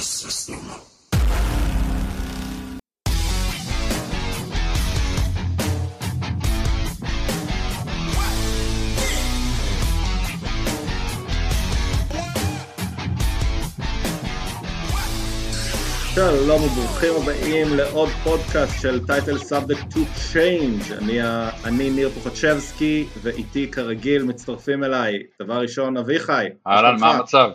system. שלום וברוכים הבאים לעוד פודקאסט של Title Subject to Change אני, אני ניר פוחצ'בסקי ואיתי כרגיל מצטרפים אליי דבר ראשון אביחי אהלן, מה המצב?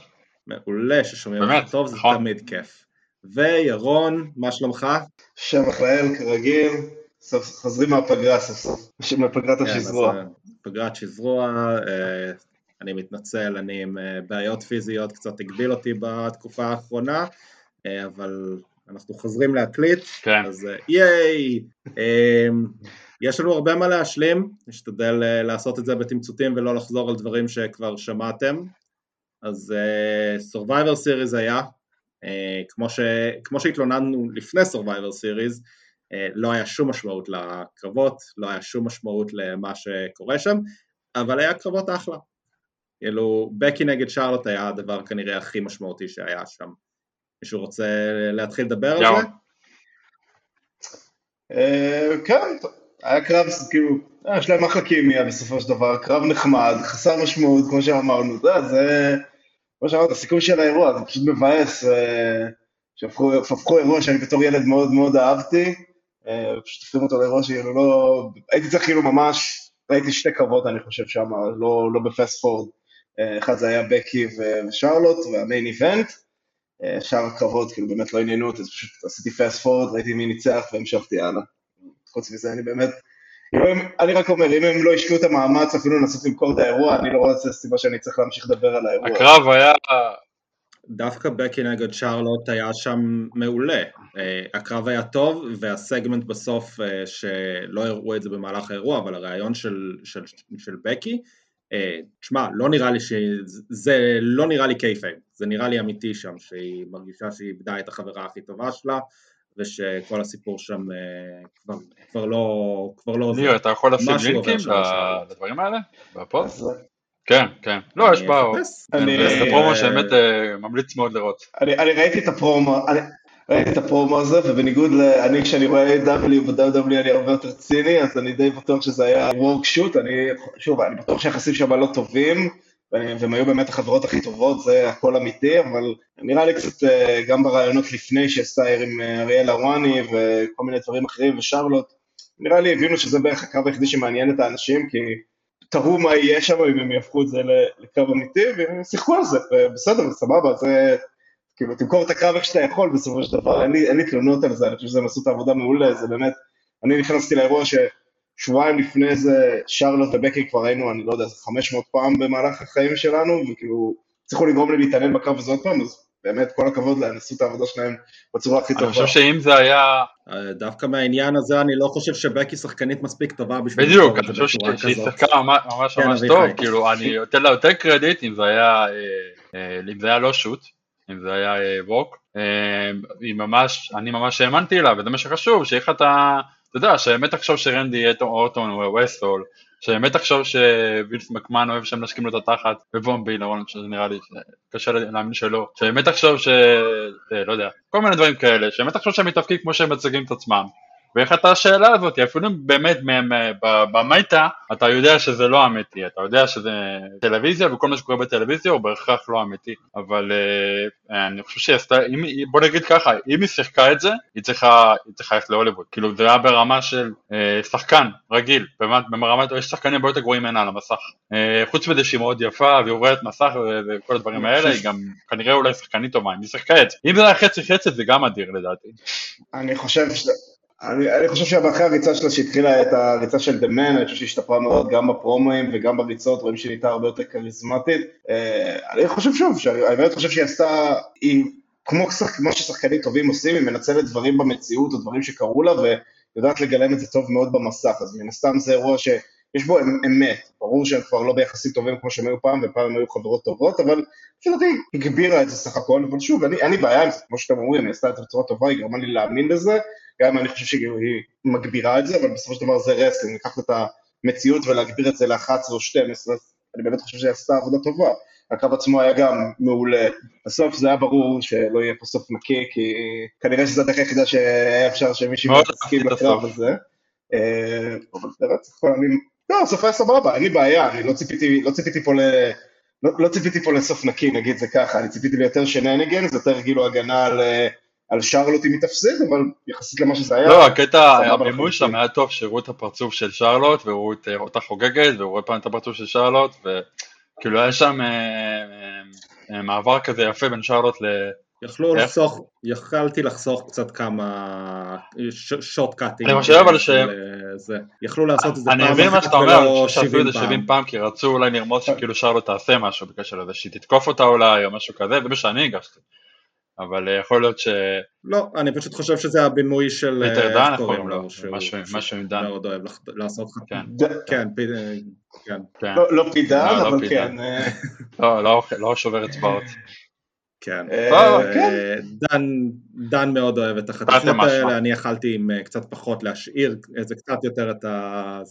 מעולה ששומעים אותך טוב זה נכון. תמיד כיף וירון מה שלומך? שם אחראל כרגיל, חוזרים מהפגרה סוף סוף, מפגרת כן, השזרוע. אה, פגרת שזרוע אה, אני מתנצל אני עם אה, בעיות פיזיות קצת הגביל אותי בתקופה האחרונה אבל אנחנו חוזרים להקליט כן, אז ייי! אמ, יש לנו הרבה מה להשלים, נשתדל לעשות את זה בתמצותים ולא לחזור על דברים שכבר שמעתם. אז אה, Survivor Series היה, אה, כמו, ש, כמו שהתלוננו לפני Survivor Series, אה, לא היה שום משמעות לקרבות, לא היה שום משמעות למה שקורה שם, אבל היה קרבות אחלה. כאילו, בקי נגד שרלוט היה הדבר כנראה הכי משמעותי שהיה שם. מישהו רוצה להתחיל לדבר על. זה? כן, היה קרב, כאילו, אה, יש להם אחלה קימיה בסופו של דבר, קרב נחמד, חסר משמעות, כמו שאמרנו, זה, כמו שאמרת, הסיכום של האירוע, זה פשוט מבאס, אה, שהפכו הפכו אירוע שאני בתור ילד מאוד מאוד אהבתי, אה, פשוט הופכים אותו לאירוע שכאילו לא, הייתי צריך כאילו ממש, ראיתי שתי קרבות אני חושב שם, לא, לא בפסט פורד, אה, אחד זה היה בקי ושרלוט והמיין איבנט, שאר הקרבות כאילו באמת לא עניינו אותי, אז פשוט עשיתי פסט פורד, ראיתי מי ניצח והמשכתי הלאה. חוץ מזה אני באמת, הם- אני רק אומר, אם הם לא השקיעו את המאמץ אפילו לנסות למכור את האירוע, אני לא רואה את זה סיבה שאני צריך להמשיך לדבר על האירוע. הקרב היה, דווקא בקי נגד שרלוט היה שם מעולה. אה, הקרב היה טוב, והסגמנט בסוף, אה, שלא הראו את זה במהלך האירוע, אבל הרעיון של, של, של בקי, אה, תשמע, לא נראה לי ש... זה לא נראה לי kayfabe, זה נראה לי אמיתי שם, שהיא מרגישה שהיא איבדה את החברה הכי טובה שלה, ושכל הסיפור שם אה, כבר, כבר לא... כבר לא עוזר. ניר, אתה יכול לשים links. לדברים האלה? בפוד? אז כן, כן. לא, יש בה... זה פרומו שבאמת אה, ממליץ מאוד לראות. אני, ראיתי את הפרומו, ראיתי את הפרומו הזה, ובניגוד ל... אני כשאני רואה AEW ב-WWE אני הרבה יותר ציני, אז אני די בטוח שזה היה worked shoot, אני, שוב, אני בטוח שהיחסים שם לא טובים, והם היו באמת החברות הכי טובות, זה הכל אמיתי, אבל נראה לי קצת אה, גם ברעיונות לפני שעשתה עם אה, אריאל הוואני וכל מיני דברים אחרים ושרלוט, נראה לי הבינו שזה בערך הקו היחידי שמעניין את האנשים, כי תראו מה יהיה שם אם הם יהפכו את זה ל- לקרב אמיתי, והם שיחקו על זה, בסדר, סבבה, זה... כאילו, תמכור את הקרב איך שאתה יכול בסופו של דבר, אין לי, אין לי תלונות על זה, אני חושב שהם עשו את העבודה מעולה, זה באמת, אני נכנסתי לאירוע ששבועיים לפני זה, שרלוט ובקי כבר היינו, אני לא יודע, 500 פעם במהלך החיים שלנו, וכאילו, הצליחו לגרום לי להתעניין בקרב הזה עוד פעם, אז באמת, כל הכבוד להם, עשו את העבודה שלהם בצורה הכי אני טובה. חושב שאם זה היה... אה, דווקא מהעניין הזה אני לא חושב שבקי שחקנית מספיק טובה בשביל בדיוק, אני חושב שהיא. שיחקה ממש ממש כן, ממש. טוב, כאילו, אני נותן לה יותר קרדיט אם זה היה, אה, אה, אם זה היה לא שוט, אם זה היה ווק, היא ממש, אני ממש האמנתי לה, וזה מה שחשוב, שיהיה לך את ה... אתה יודע, שבאמת תחשוב שרנדי אורטון הוא ווסטול, שבאמת תחשוב שווילס מקמן אוהב שהם נשקים לו את התחת, ובומבי, למרות שזה נראה לי קשה להאמין שלא, שבאמת תחשוב ש... אה, לא יודע, כל מיני דברים כאלה, שבאמת תחשוב שהם מתאפקים כמו שהם מציגים את עצמם. ואיך אתה השאלה הזאת, אפילו באמת במטה אתה יודע שזה לא אמיתי, אתה יודע שזה טלוויזיה וכל מה שקורה בטלוויזיה הוא בהכרח לא אמיתי, אבל אה, אני חושב שהיא עשתה, בוא נגיד ככה, אם היא שיחקה את זה, היא צריכה, היא צריכה ללכת להוליווד, כאילו זה היה ברמה של אה, שחקן רגיל, באמת, ברמת, יש שחקנים הרבה יותר גרועים ממנה על המסך, אה, חוץ מזה שהיא מאוד יפה והיא עוברת מסך וכל הדברים האלה, היא גם כנראה אולי שחקנית טובה, אם היא שיחקה את זה, אם זה היה חצי חצי זה גם אדיר לדעתי. אני חושב ש... אני, אני חושב שאחרי הריצה שלה שהתחילה את הריצה של Man, אני חושב שהיא השתפרה מאוד גם בפרומואים וגם בריצות, רואים שהיא נהייתה הרבה יותר כריזמטית. אה, אני חושב שוב, שאני אני באמת חושב שהיא עשתה, היא כמו, שח, כמו ששחקנים טובים עושים, היא מנצלת דברים במציאות או דברים שקרו לה ויודעת לגלם את זה טוב מאוד במסך, אז מן הסתם זה אירוע שיש בו אמ- אמת, ברור שהם כבר לא ביחסים טובים כמו שהם היו פעם, ופעם הם היו חברות טובות, אבל היא הגבירה את זה סך הכל, אבל שוב, אין לי בעיה עם זה, כמו שאתם אומרים, היא עשתה את זה בצורה טובה, היא גרמה לי להאמין בזה, גם אם אני חושב שהיא מגבירה את זה, אבל בסופו של דבר זה wrestling, לקחת את המציאות ולהגביר את זה ל-11 או 12, אז אני באמת חושב שהיא עשתה עבודה טובה. הקרב עצמו היה גם מעולה. בסוף זה היה ברור שלא יהיה פה סוף נקי, כי כנראה שזו הדרך היחידה שהיה אפשר שמישהו יסכים את בקרב. הזה. אה, אבל באמת, אני... לא, הסוף היה סבבה, אין לי בעיה, אני לא ציפיתי, לא ציפיתי פה ל... לא, לא ציפיתי פה לסוף נקי, נגיד זה ככה, אני ציפיתי ליותר שנניגנס, יותר כאילו הגנה על, על שרלוט אם היא תפסיד, אבל יחסית למה שזה היה, לא, הקטע, הבימוי לחלוטין. שם היה טוב, שהראו את הפרצוף של שרלוט, והראו את אה, אותה חוגגת, והראו עוד פעם את הפרצוף של שרלוט, וכאילו היה שם אה, אה, אה, מעבר כזה יפה בין שרלוט ל... יכלו? לחסוך, יכלתי לחסוך קצת כמה שוטקאטים. אני חושב אבל ש- זה. יכלו לעשות את זה אני פעם מבין מה אחת שאתה אומר, ולא אני שעשו את 70 זה 70 פעם. פעם, כי רצו אולי לרמוז שכאילו שרלוט תעשה משהו בקשר לזה, שהיא תתקוף אותה אולי, או משהו כזה, זה מה שאני הגשתי. אבל אה, יכול להיות ש... לא, אני פשוט חושב שזה הבימוי של... פיטר אה, דן, איך קוראים לו? משהו- עם דן. מאוד אוהב לעשות לך... כן, כן, פי- כן, כן. לא, לא פידן, לא, לא אבל. כן, אה, לא, לא, לא שובר אצבעות. כן. אה, אה, כן. דן, דן מאוד אוהב את משמע. האלה, אני יכלתי עם אה, קצת פחות להשאיר איזה קצת יותר את ה...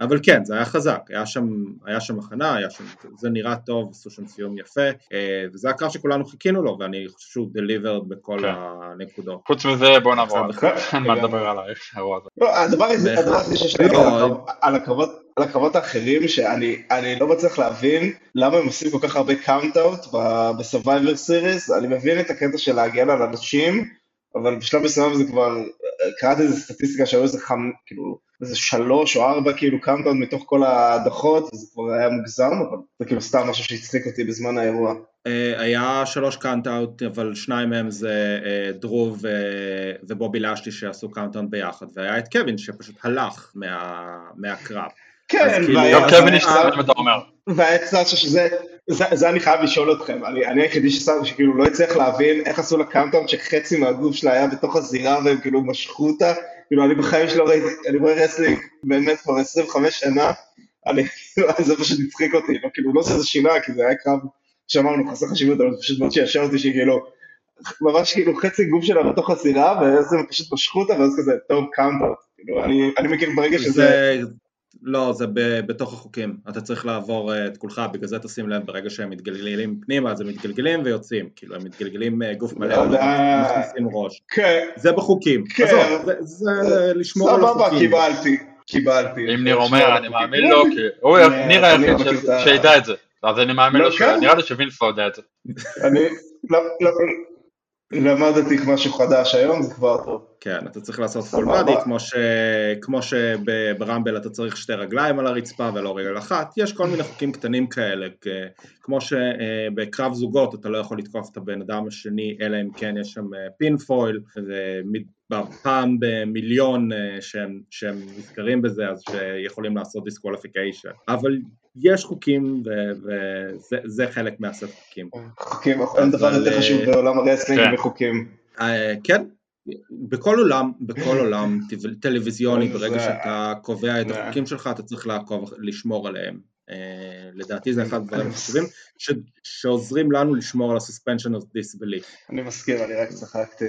אבל כן, זה היה חזק, היה שם, היה שם הכנה, היה שם, זה נראה טוב, עשו שם סיום יפה, אה, וזה הקרב שכולנו חיכינו לו, ואני חושב שהוא delivered בכל כן. הנקודות. חוץ מזה, בוא נעבור על זה. כן, אין מה. לדבר עליו, האירוע הזה. לא, הדבר הזה, שיש לי לא, על הקרב- על הקרבות, על הקרבות האחרים, שאני אני לא מצליח להבין למה הם עושים כל כך הרבה קאונט-אאוט בסורווייבר סיריס, אני מבין את הקטע של להגן על אנשים, אבל בשלב מסוים זה כבר, קראתי איזה סטטיסטיקה שהיו איזה חמ... כאילו, איזה שלוש או ארבע כאילו count-out מתוך כל ההדחות, וזה כבר היה מוגזם, אבל זה כאילו סתם משהו שהצחיק אותי בזמן האירוע. אה, היה שלוש count-out, אבל שניים מהם זה אה, דרו ו- ובובי לשלי שעשו count-out ביחד, והיה את קווין שפשוט הלך מה- מהקרב. כן, כאילו- והיה- גם קווין אתה אומר. והיה שזה, זה, זה אני חייב לשאול אתכם, אני, אני היחידי שסאשה שכאילו לא הצליח להבין איך עשו לה count-out שחצי מהגוף שלה היה בתוך הזירה והם כאילו משכו אותה, כאילו אני בחיים שלא ראיתי, אני רואה wrestling באמת כבר 25 שנה, אני, זה פשוט הצחיק אותי, לא, כאילו לא שזה שינה, כי זה היה קרב שאמרנו חסר חשיבות, אבל זה פשוט מאוד שישר אותי שכאילו, ממש כאילו חצי גוף שלה בתוך הזירה, ואז הם פשוט משכו אותה, ואז כזה, טוב, count-out, כאילו, אני, אני מכיר ברגע שזה... לא, זה ב, בתוך החוקים, אתה צריך לעבור אה, את כולך, בגלל זה תשים לב, ברגע שהם מתגלגלים פנימה, אז הם מתגלגלים ויוצאים, כאילו הם מתגלגלים אה, גוף מלא, לא. לא מכניסים ראש, כן, זה בחוקים, כן. עזוב, זה, זה לשמור על סבבה, החוקים, קיבלתי, קיבלתי. אם ניר אומר, אני. מאמין לו, כי הוא ניר היחיד שידע את זה. אז אני מאמין לא, לו, כן. נראה לי שווינס לא יודע את זה. למדתי משהו חדש היום, זה כבר טוב. כן, אתה צריך לעשות full. body, כמו, ש... כמו שברמבל אתה צריך שתי רגליים על הרצפה ולא רגל אחת, יש כל מיני חוקים קטנים כאלה. כמו שבקרב זוגות אתה לא יכול לתקוף את הבן אדם השני, אלא אם כן יש שם אה, pinfall, פעם במיליון אה, שהם, שהם נזכרים בזה, אז שיכולים לעשות disqualification, אבל יש חוקים וזה זה חלק מהסט חוקים. חוקים, אין דבר יותר חשוב אה, בעולם ה-wrestling כן. מחוקים. אה, כן, בכל עולם, בכל עולם טל- טלוויזיוני, ברגע שאתה קובע את החוקים שלך, אתה צריך לעקוב, לשמור עליהם. אה, לדעתי זה אחד הדברים החשובים, ש- שעוזרים לנו לשמור על ה-suspension of disbelief. אני מסכים, אני רק צחקתי.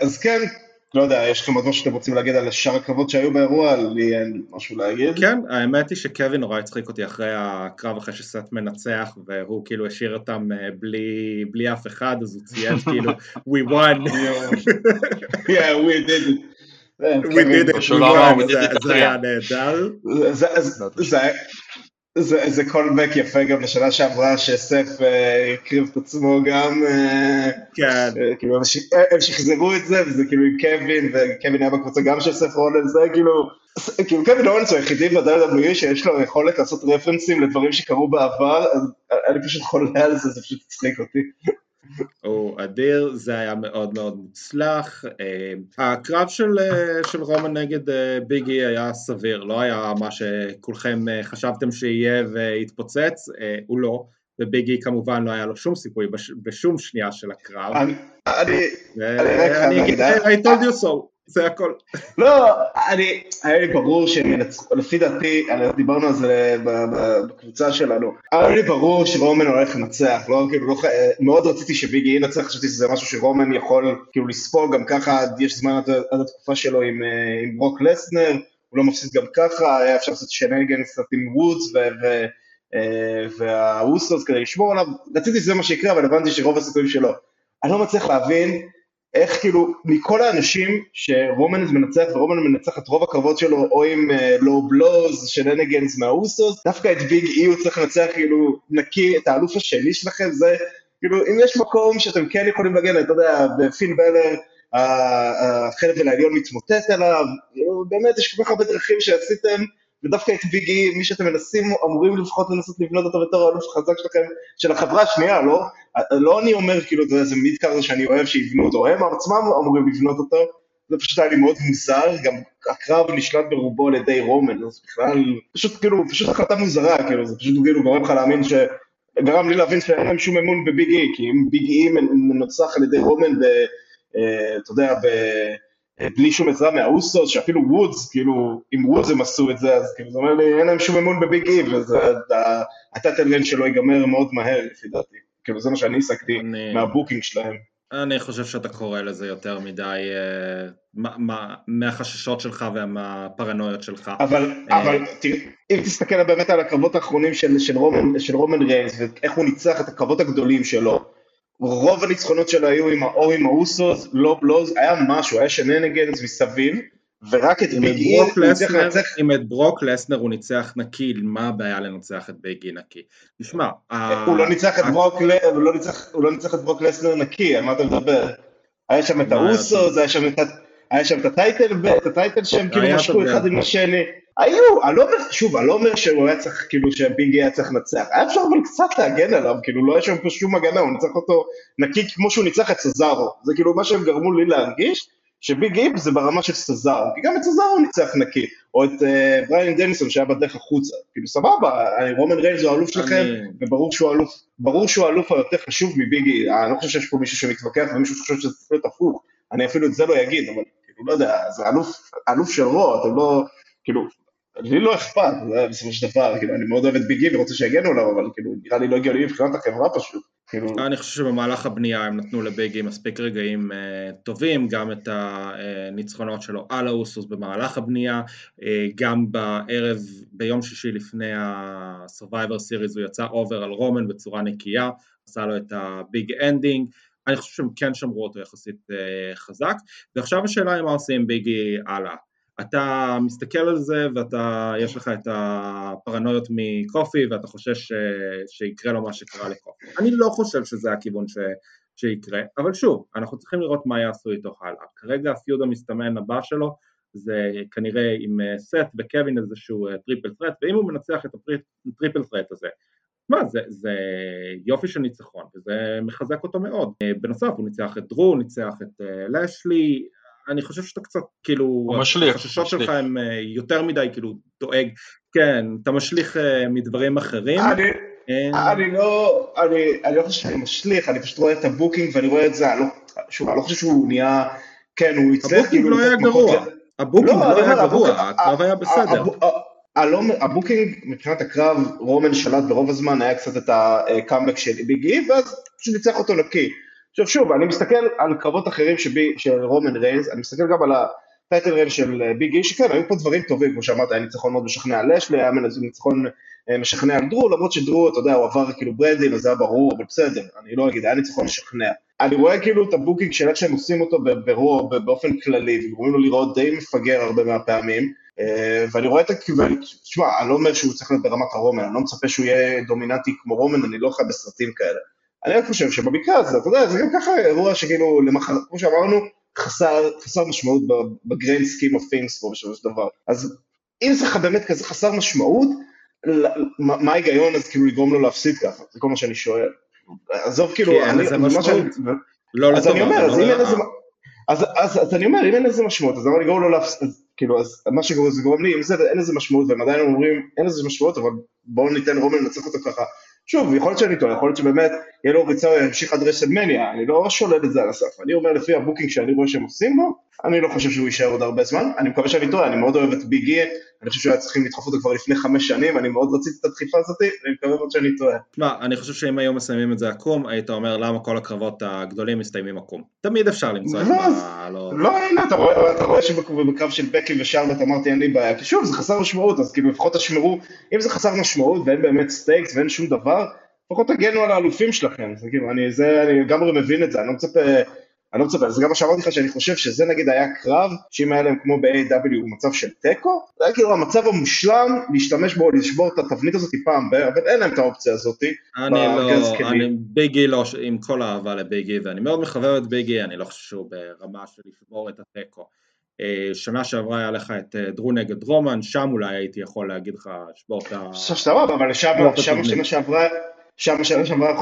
אז כן, לא יודע, יש לכם עוד משהו שאתם רוצים להגיד על שאר הקרבות שהיו באירוע? לי אין משהו להגיד. כן, האמת היא שקווין נורא הצחיק אותי אחרי הקרב, אחרי שסט מנצח, והוא כאילו השאיר אותם אה, בלי, בלי אף אחד, אז הוא צייץ כאילו, we won, Yeah, we did it. we קווין, did it, פשוט we לא אמר, won, זה היה נהדר. זה- זה- קולבק יפה גם לשנה שעברה שסף אה, הקריב את עצמו גם, אה, כן, אה, כאילו הם ש- הם שחזרו את זה וזה כאילו עם קווין וקווין היה בקבוצה גם של סף רולנס, זה כאילו, כאילו קווין רולנס הוא היחידי ב-WWE שיש לו יכולת לעשות רפרנסים לדברים שקרו בעבר, אז אני פשוט חולה על זה, זה פשוט הצחיק אותי. הוא אדיר, זה היה מאוד מאוד מוצלח. אה, הקרב של, אה, של רומן נגד אה, ביגי היה סביר, לא היה מה שכולכם חשבתם שיהיה והתפוצץ, הוא לא, וביגי כמובן לא היה לו שום סיכוי בש, בשום שנייה של הקרב. אני, אני, אני חייב ואני אגיד, I told you so, זה הכל. לא, אני, היה לי ברור שהם ינצחו, לפי דעתי, דיברנו על זה בקבוצה שלנו, היה לי ברור שרומן הולך לנצח, לא, כאילו, לא, ח- מאוד רציתי שביגי ינצח, חשבתי שזה משהו שרומן יכול כאילו לספוג, גם ככה יש זמן עד, עד התקופה שלו עם, אה, עם ברוק לסנר, הוא לא מפסיד גם ככה, היה אפשר לעשות שנגן קצת עם וודס, ו- ו- אה, והאוסוס כדי לשמור עליו, רציתי שזה מה שיקרה, אבל הבנתי שרוב הסיכויים שלא. אני לא מצליח להבין איך כאילו, מכל האנשים שרומן מנצח, ורומן מנצח את רוב הקרבות שלו, או עם לואו בלוז, של אנגנס מהאוסוס, דווקא את ביג אי הוא צריך לנצח כאילו נקי, את האלוף השני שלכם, זה כאילו, אם יש מקום שאתם כן יכולים להגן, אתה יודע, בפין בלר, החלק העליון מתמוטט עליו, כאילו, באמת יש כל כך הרבה דרכים שעשיתם, ודווקא את ביגי, מי שאתם מנסים, אמורים לפחות לנסות לבנות אותו בתור האלוף החזק שלכם, של החברה השנייה, לא? לא אני אומר, כאילו, אתה יודע, זה מידקאר שאני אוהב שיבנו אותו, הם עצמם אמורים לבנות אותו, זה פשוט היה לי מאוד מוזר, גם הקרב נשלט ברובו על ידי רומן, אז בכלל, פשוט כאילו, פשוט החלטה מוזרה, כאילו, זה פשוט כאילו גורם לך להאמין ש... גרם לי להבין שאין להם שום אמון בביג אי, כי אם ביג אי מנוצח על ידי רומן, ו, אה, אתה יודע, ב... בלי שום עזרה מהאוסוס, שאפילו וודס, כאילו, אם וודס הם עשו את זה, אז כאילו, זה אומר לי, אין להם שום אמון בביג אי, וה-title שלו ייגמר מאוד מהר, לפי דעתי. כאילו, זה מה שאני הסקתי אני... מה-booking שלהם. אני חושב שאתה קורא לזה יותר מדי אה, מה, מה, מהחששות שלך ומהפרנויות שלך. אבל, אה, אבל תראה, אם תסתכל באמת על הקרבות האחרונים של, של, רומן, של רומן ריינס ואיך הוא ניצח את הקרבות הגדולים שלו, רוב הניצחונות שלו היו עם האוס עם האוסוס, לא בלוז, היה משהו, היה shenanigans מסביב, ורק את ביג הוא הצליח לנצח. אם את ברוק לסנר הוא ניצח נקי, מה הבעיה לנצח את ביג נקי? תשמע, הוא לא ניצח את ברוק, לא הוא לא ניצח את ברוק לסנר נקי, על מה אתה מדבר? היה שם את האוסוס, היה שם את היה שם את ה-title, את ה-title שהם כאילו משכו אחד עם השני. היו, אני לא אומר, שוב, אני לא אומר שהוא היה צריך, כאילו שביגי היה צריך לנצח, היה אפשר אבל קצת להגן עליו, כאילו לא היה שם פה שום הגנה, הוא ניצח אותו נקי כמו שהוא ניצח את סזארו, זה כאילו מה שהם גרמו לי להרגיש, שביג איפ זה ברמה של סזארו, כי גם את סזארו ניצח נקי, או את uh, בריין דניסון שהיה בדרך החוצה, כאילו סבבה, רומן ריינס הוא האלוף שלכם, אני... וברור שהוא האלוף, ברור שהוא האלוף היותר חשוב מביגי, אני לא חושב שיש פה מישהו שמתווכח ומישהו שחושב שזה צריך להיות הפוך, אני אפילו את זה לא אגיד, אבל כאילו, לא יודע, זה אלוף, אלוף של רו, אתם לא, כאילו, לי לא אכפת, בסופו של דבר, כאילו, אני מאוד אוהב את ביגי ורוצה שיגנו עליו, אבל כאילו, נראה לי לא הגיוני מבחינת החברה פשוט. כאילו... אני חושב שבמהלך הבנייה הם נתנו לביגי מספיק רגעים uh, טובים, גם את הניצחונות שלו על האוסוס במהלך הבנייה, uh, גם בערב, ביום שישי לפני ה-Survivor Series הוא יצא over על רומן בצורה נקייה, עשה לו את ה-Big Ending, אני חושב שהם כן שמרו אותו יחסית uh, חזק, ועכשיו השאלה היא מה עושים ביגי הלאה. אתה מסתכל על זה ואתה, יש לך את הפרנויות מקופי ואתה חושש ש, שיקרה לו מה שקרה לקופי. אני לא חושב שזה הכיוון ש, שיקרה, אבל שוב, אנחנו צריכים לראות מה יעשו איתו הלאה. כרגע ה-feud המסתמן הבא שלו זה כנראה עם אה, סת' וקווין איזשהו triple אה, threat, ואם הוא מנצח את ה-triple threat הזה, מה, זה, זה יופי של ניצחון, וזה מחזק אותו מאוד. אה, בנוסף, הוא ניצח את דרו, ניצח את לשלי, אני חושב שאתה קצת, כאילו, החששות שלך הם אה, יותר מדי, כאילו, דואג, כן, אתה משליך אה, מדברים אחרים. אני, אה, אני לא, אני, אני לא חושב שאני משליך, אני פשוט רואה את ה-booking ואני רואה את זה, אני לא, שוב, אני לא חושב שהוא נהיה, כן, הוא הצליח, ה-booking כאילו, לא היה גרוע, ה-booking לא, לא היה גרוע, הקרב היה בסדר. ה-booking מבחינת הקרב, רומן שלט ברוב הזמן, היה קצת את ה-comeback של ביגי, ואז פשוט ניצח אותו נקי. עכשיו שוב, אני מסתכל על קרבות אחרים שבי, של רומן ריינס, אני מסתכל גם על ה title reign של אה, ביג אי, שכן, היו פה דברים טובים, כמו שאמרת, היה ניצחון מאוד משכנע על לשלי, היה ניצחון אה, משכנע על דרו, למרות שדרו, אתה יודע, הוא עבר כאילו ברנדים, אז זה היה ברור, אבל בסדר, אני לא אגיד, היה ניצחון משכנע. אני רואה כאילו את ה booking של איך שהם עושים אותו ברור, באופן כללי, וגורמים לו לראות די מפגר הרבה מהפעמים, אה, ואני רואה את הכיוון, תשמע, אני לא אומר שהוא צריך להיות ברמת הרומן, אני לא מצפה שהוא יהיה דומיננטי כמו רומן, אני לא חי בסרטים כאלה. אני רק חושב שבמקרה הזה, אתה יודע, זה גם ככה אירוע שכאילו, למחר, כמו שאמרנו, חסר, חסר משמעות ב grand scheme of things פה בשביל דבר. אז אם זה באמת כזה חסר משמעות, מה ההיגיון אז כאילו לגרום לו להפסיד ככה? זה כל מה שאני שואל. עזוב כאילו, כי אין לזה משמעות. לא אז אני אומר, אז אם אין לזה... אז, אז, אז אני אומר, אם אין לזה משמעות, אז למה לגרום לו להפסיד, כאילו, אז מה שגורם זה גורם לי, אם זה אין לזה משמעות, והם עדיין אומרים, אין לזה משמעות, אבל בואו ניתן רומן לנצח אותו ככה, שוב, יכול להיות שאני טועה, יכול להיות שבאמת יהיה לו ריצה, ימשיך עד WrestleMania, אני לא שולל את זה על הסף, אני אומר לפי ה booking שאני רואה שהם עושים בו, אני לא חושב שהוא יישאר עוד הרבה זמן, אני מקווה שאני טועה, אני מאוד אוהב את ביג אי, אני חושב שהיו צריכים לדחוף אותו כבר לפני חמש שנים, אני מאוד רציתי את הדחיפה הזאת, אני מקווה מאוד שאני טועה. תשמע, אני חושב שאם היו מסיימים את זה עקום, היית אומר למה כל הקרבות הגדולים מסתיימים עקום. תמיד אפשר למצוא את לא, ה... לא... לא, הנה, אתה רואה, שבקרב של בקי ושרלט אמרתי אין לי בעיה, כי שוב, זה חסר משמעות, אז כאילו לפחות תשמרו, אם זה חסר משמעות ואין באמת stakes ואין שום דבר, לפחות תגנו על האלופים שלכם, זה כאילו, אני, זה, אני לגמרי מבין את זה, אני לא מצפה אני לא מצפה, זה גם מה שאמרתי לך שאני חושב שזה נגיד היה קרב, שאם היה להם כמו ב-AEW מצב של תיקו, זה היה כאילו המצב המושלם להשתמש בו, לשבור את התבנית הזאת פעם ב... אבל אין להם את האופציה הזאת. אני לא, אני ביגי לא, עם כל האהבה לביגי, ואני מאוד מחבב את ביגי, אני לא חושב שהוא ברמה של לשבור את התיקו. אה, שנה שעברה היה לך את אה, דרו נגד רומן, שם אולי הייתי יכול להגיד לך, שבור את ה... סבבה, אבל שם שנה שעברה... שם שנה שעברה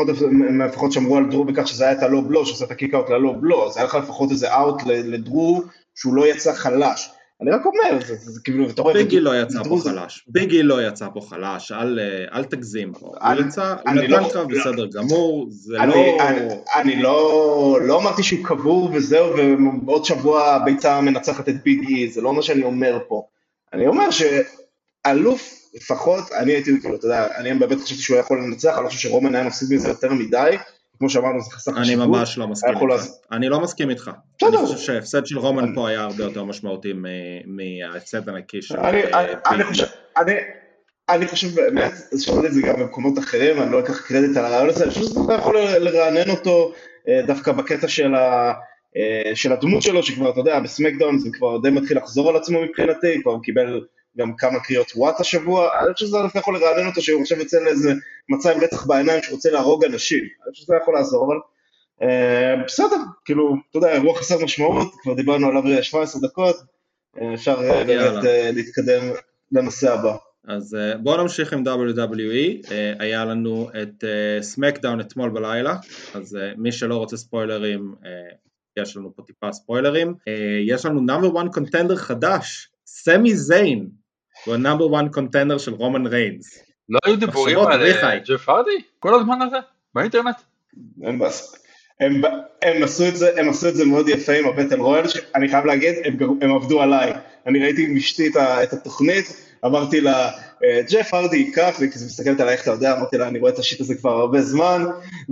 לפחות שמרו על דרו בכך שזה היה את הלא בלו, שעושה את הקיקאוט ללא בלו, אז היה לך לפחות איזה אאוט לדרו שהוא לא יצא חלש. אני רק אומר, זה, זה, זה כאילו, אתה רואה... ביגי לא יצא פה חלש, ביגי לא יצא פה חלש, אל, אל תגזים פה. הוא יצא, הוא נתן לא- קרב בסדר גמור, זה אני, לא... אני, אני לא, לא אמרתי שהוא קבור וזהו, ובעוד שבוע ביצה מנצחת את ביגי, זה לא מה שאני אומר פה. אני אומר שאלוף לפחות, אני הייתי, כאילו, אתה יודע, אני באמת חשבתי שהוא יכול לנצח, אני לא חושב שרומן היה מפסיד מזה יותר מדי, כמו שאמרנו זה חסר חשיבות. אני ממש לא מסכים איתך, אני לא מסכים איתך. אני חושב שההפסד של רומן פה היה הרבה יותר משמעותי מההפסד הנקי של... אה, אני חושב באמת, שמעתי את זה גם במקומות אחרים, אני לא אקח קרדיט על הרעיון הזה, אני חושב שזה יכול לרענן אותו אה, דווקא בקטע של ה... אה, של הדמות שלו, שכבר, אתה יודע, בסמקדאון זה כבר די מתחיל לחזור על עצמו מבחינתי, כבר הוא קיבל גם כמה קריאות וואט השבוע, אני חושב שזה דווקא יכול לרענן אותו שהוא עכשיו יוצא לאיזה מצב עם רצח בעיניים שהוא רוצה להרוג אנשים, אני חושב שזה יכול לעזור, אבל אה, בסדר, כאילו, אתה יודע, אירוע חסר משמעות, כבר דיברנו עליו 17 דקות, אה, אפשר אה, באמת אה, להתקדם לנושא הבא. אז אה, בואו נמשיך עם WWE, אה, היה לנו את SmackDown אתמול בלילה, אז מי שלא רוצה ספוילרים, יש לנו פה טיפה ספוילרים, יש לנו number 1 contender חדש, סמי זיין, הוא ה number 1 contender של רומן ריינס. לא היו דיבורים על אה, ג'ף הרדי? כל הזמן הזה? באינטרנט? אין בעיה. הם, הם, עשו את זה, הם עשו את זה מאוד יפה עם הבטל רויאל, אני חייב להגיד, הם, הם עבדו עליי. אני ראיתי עם אשתי את התוכנית, אמרתי לה, אה, ג'ף הרדי ייקח, והיא מסתכלת עליי איך אתה יודע, אמרתי לה, אני רואה את השיט הזה כבר הרבה זמן,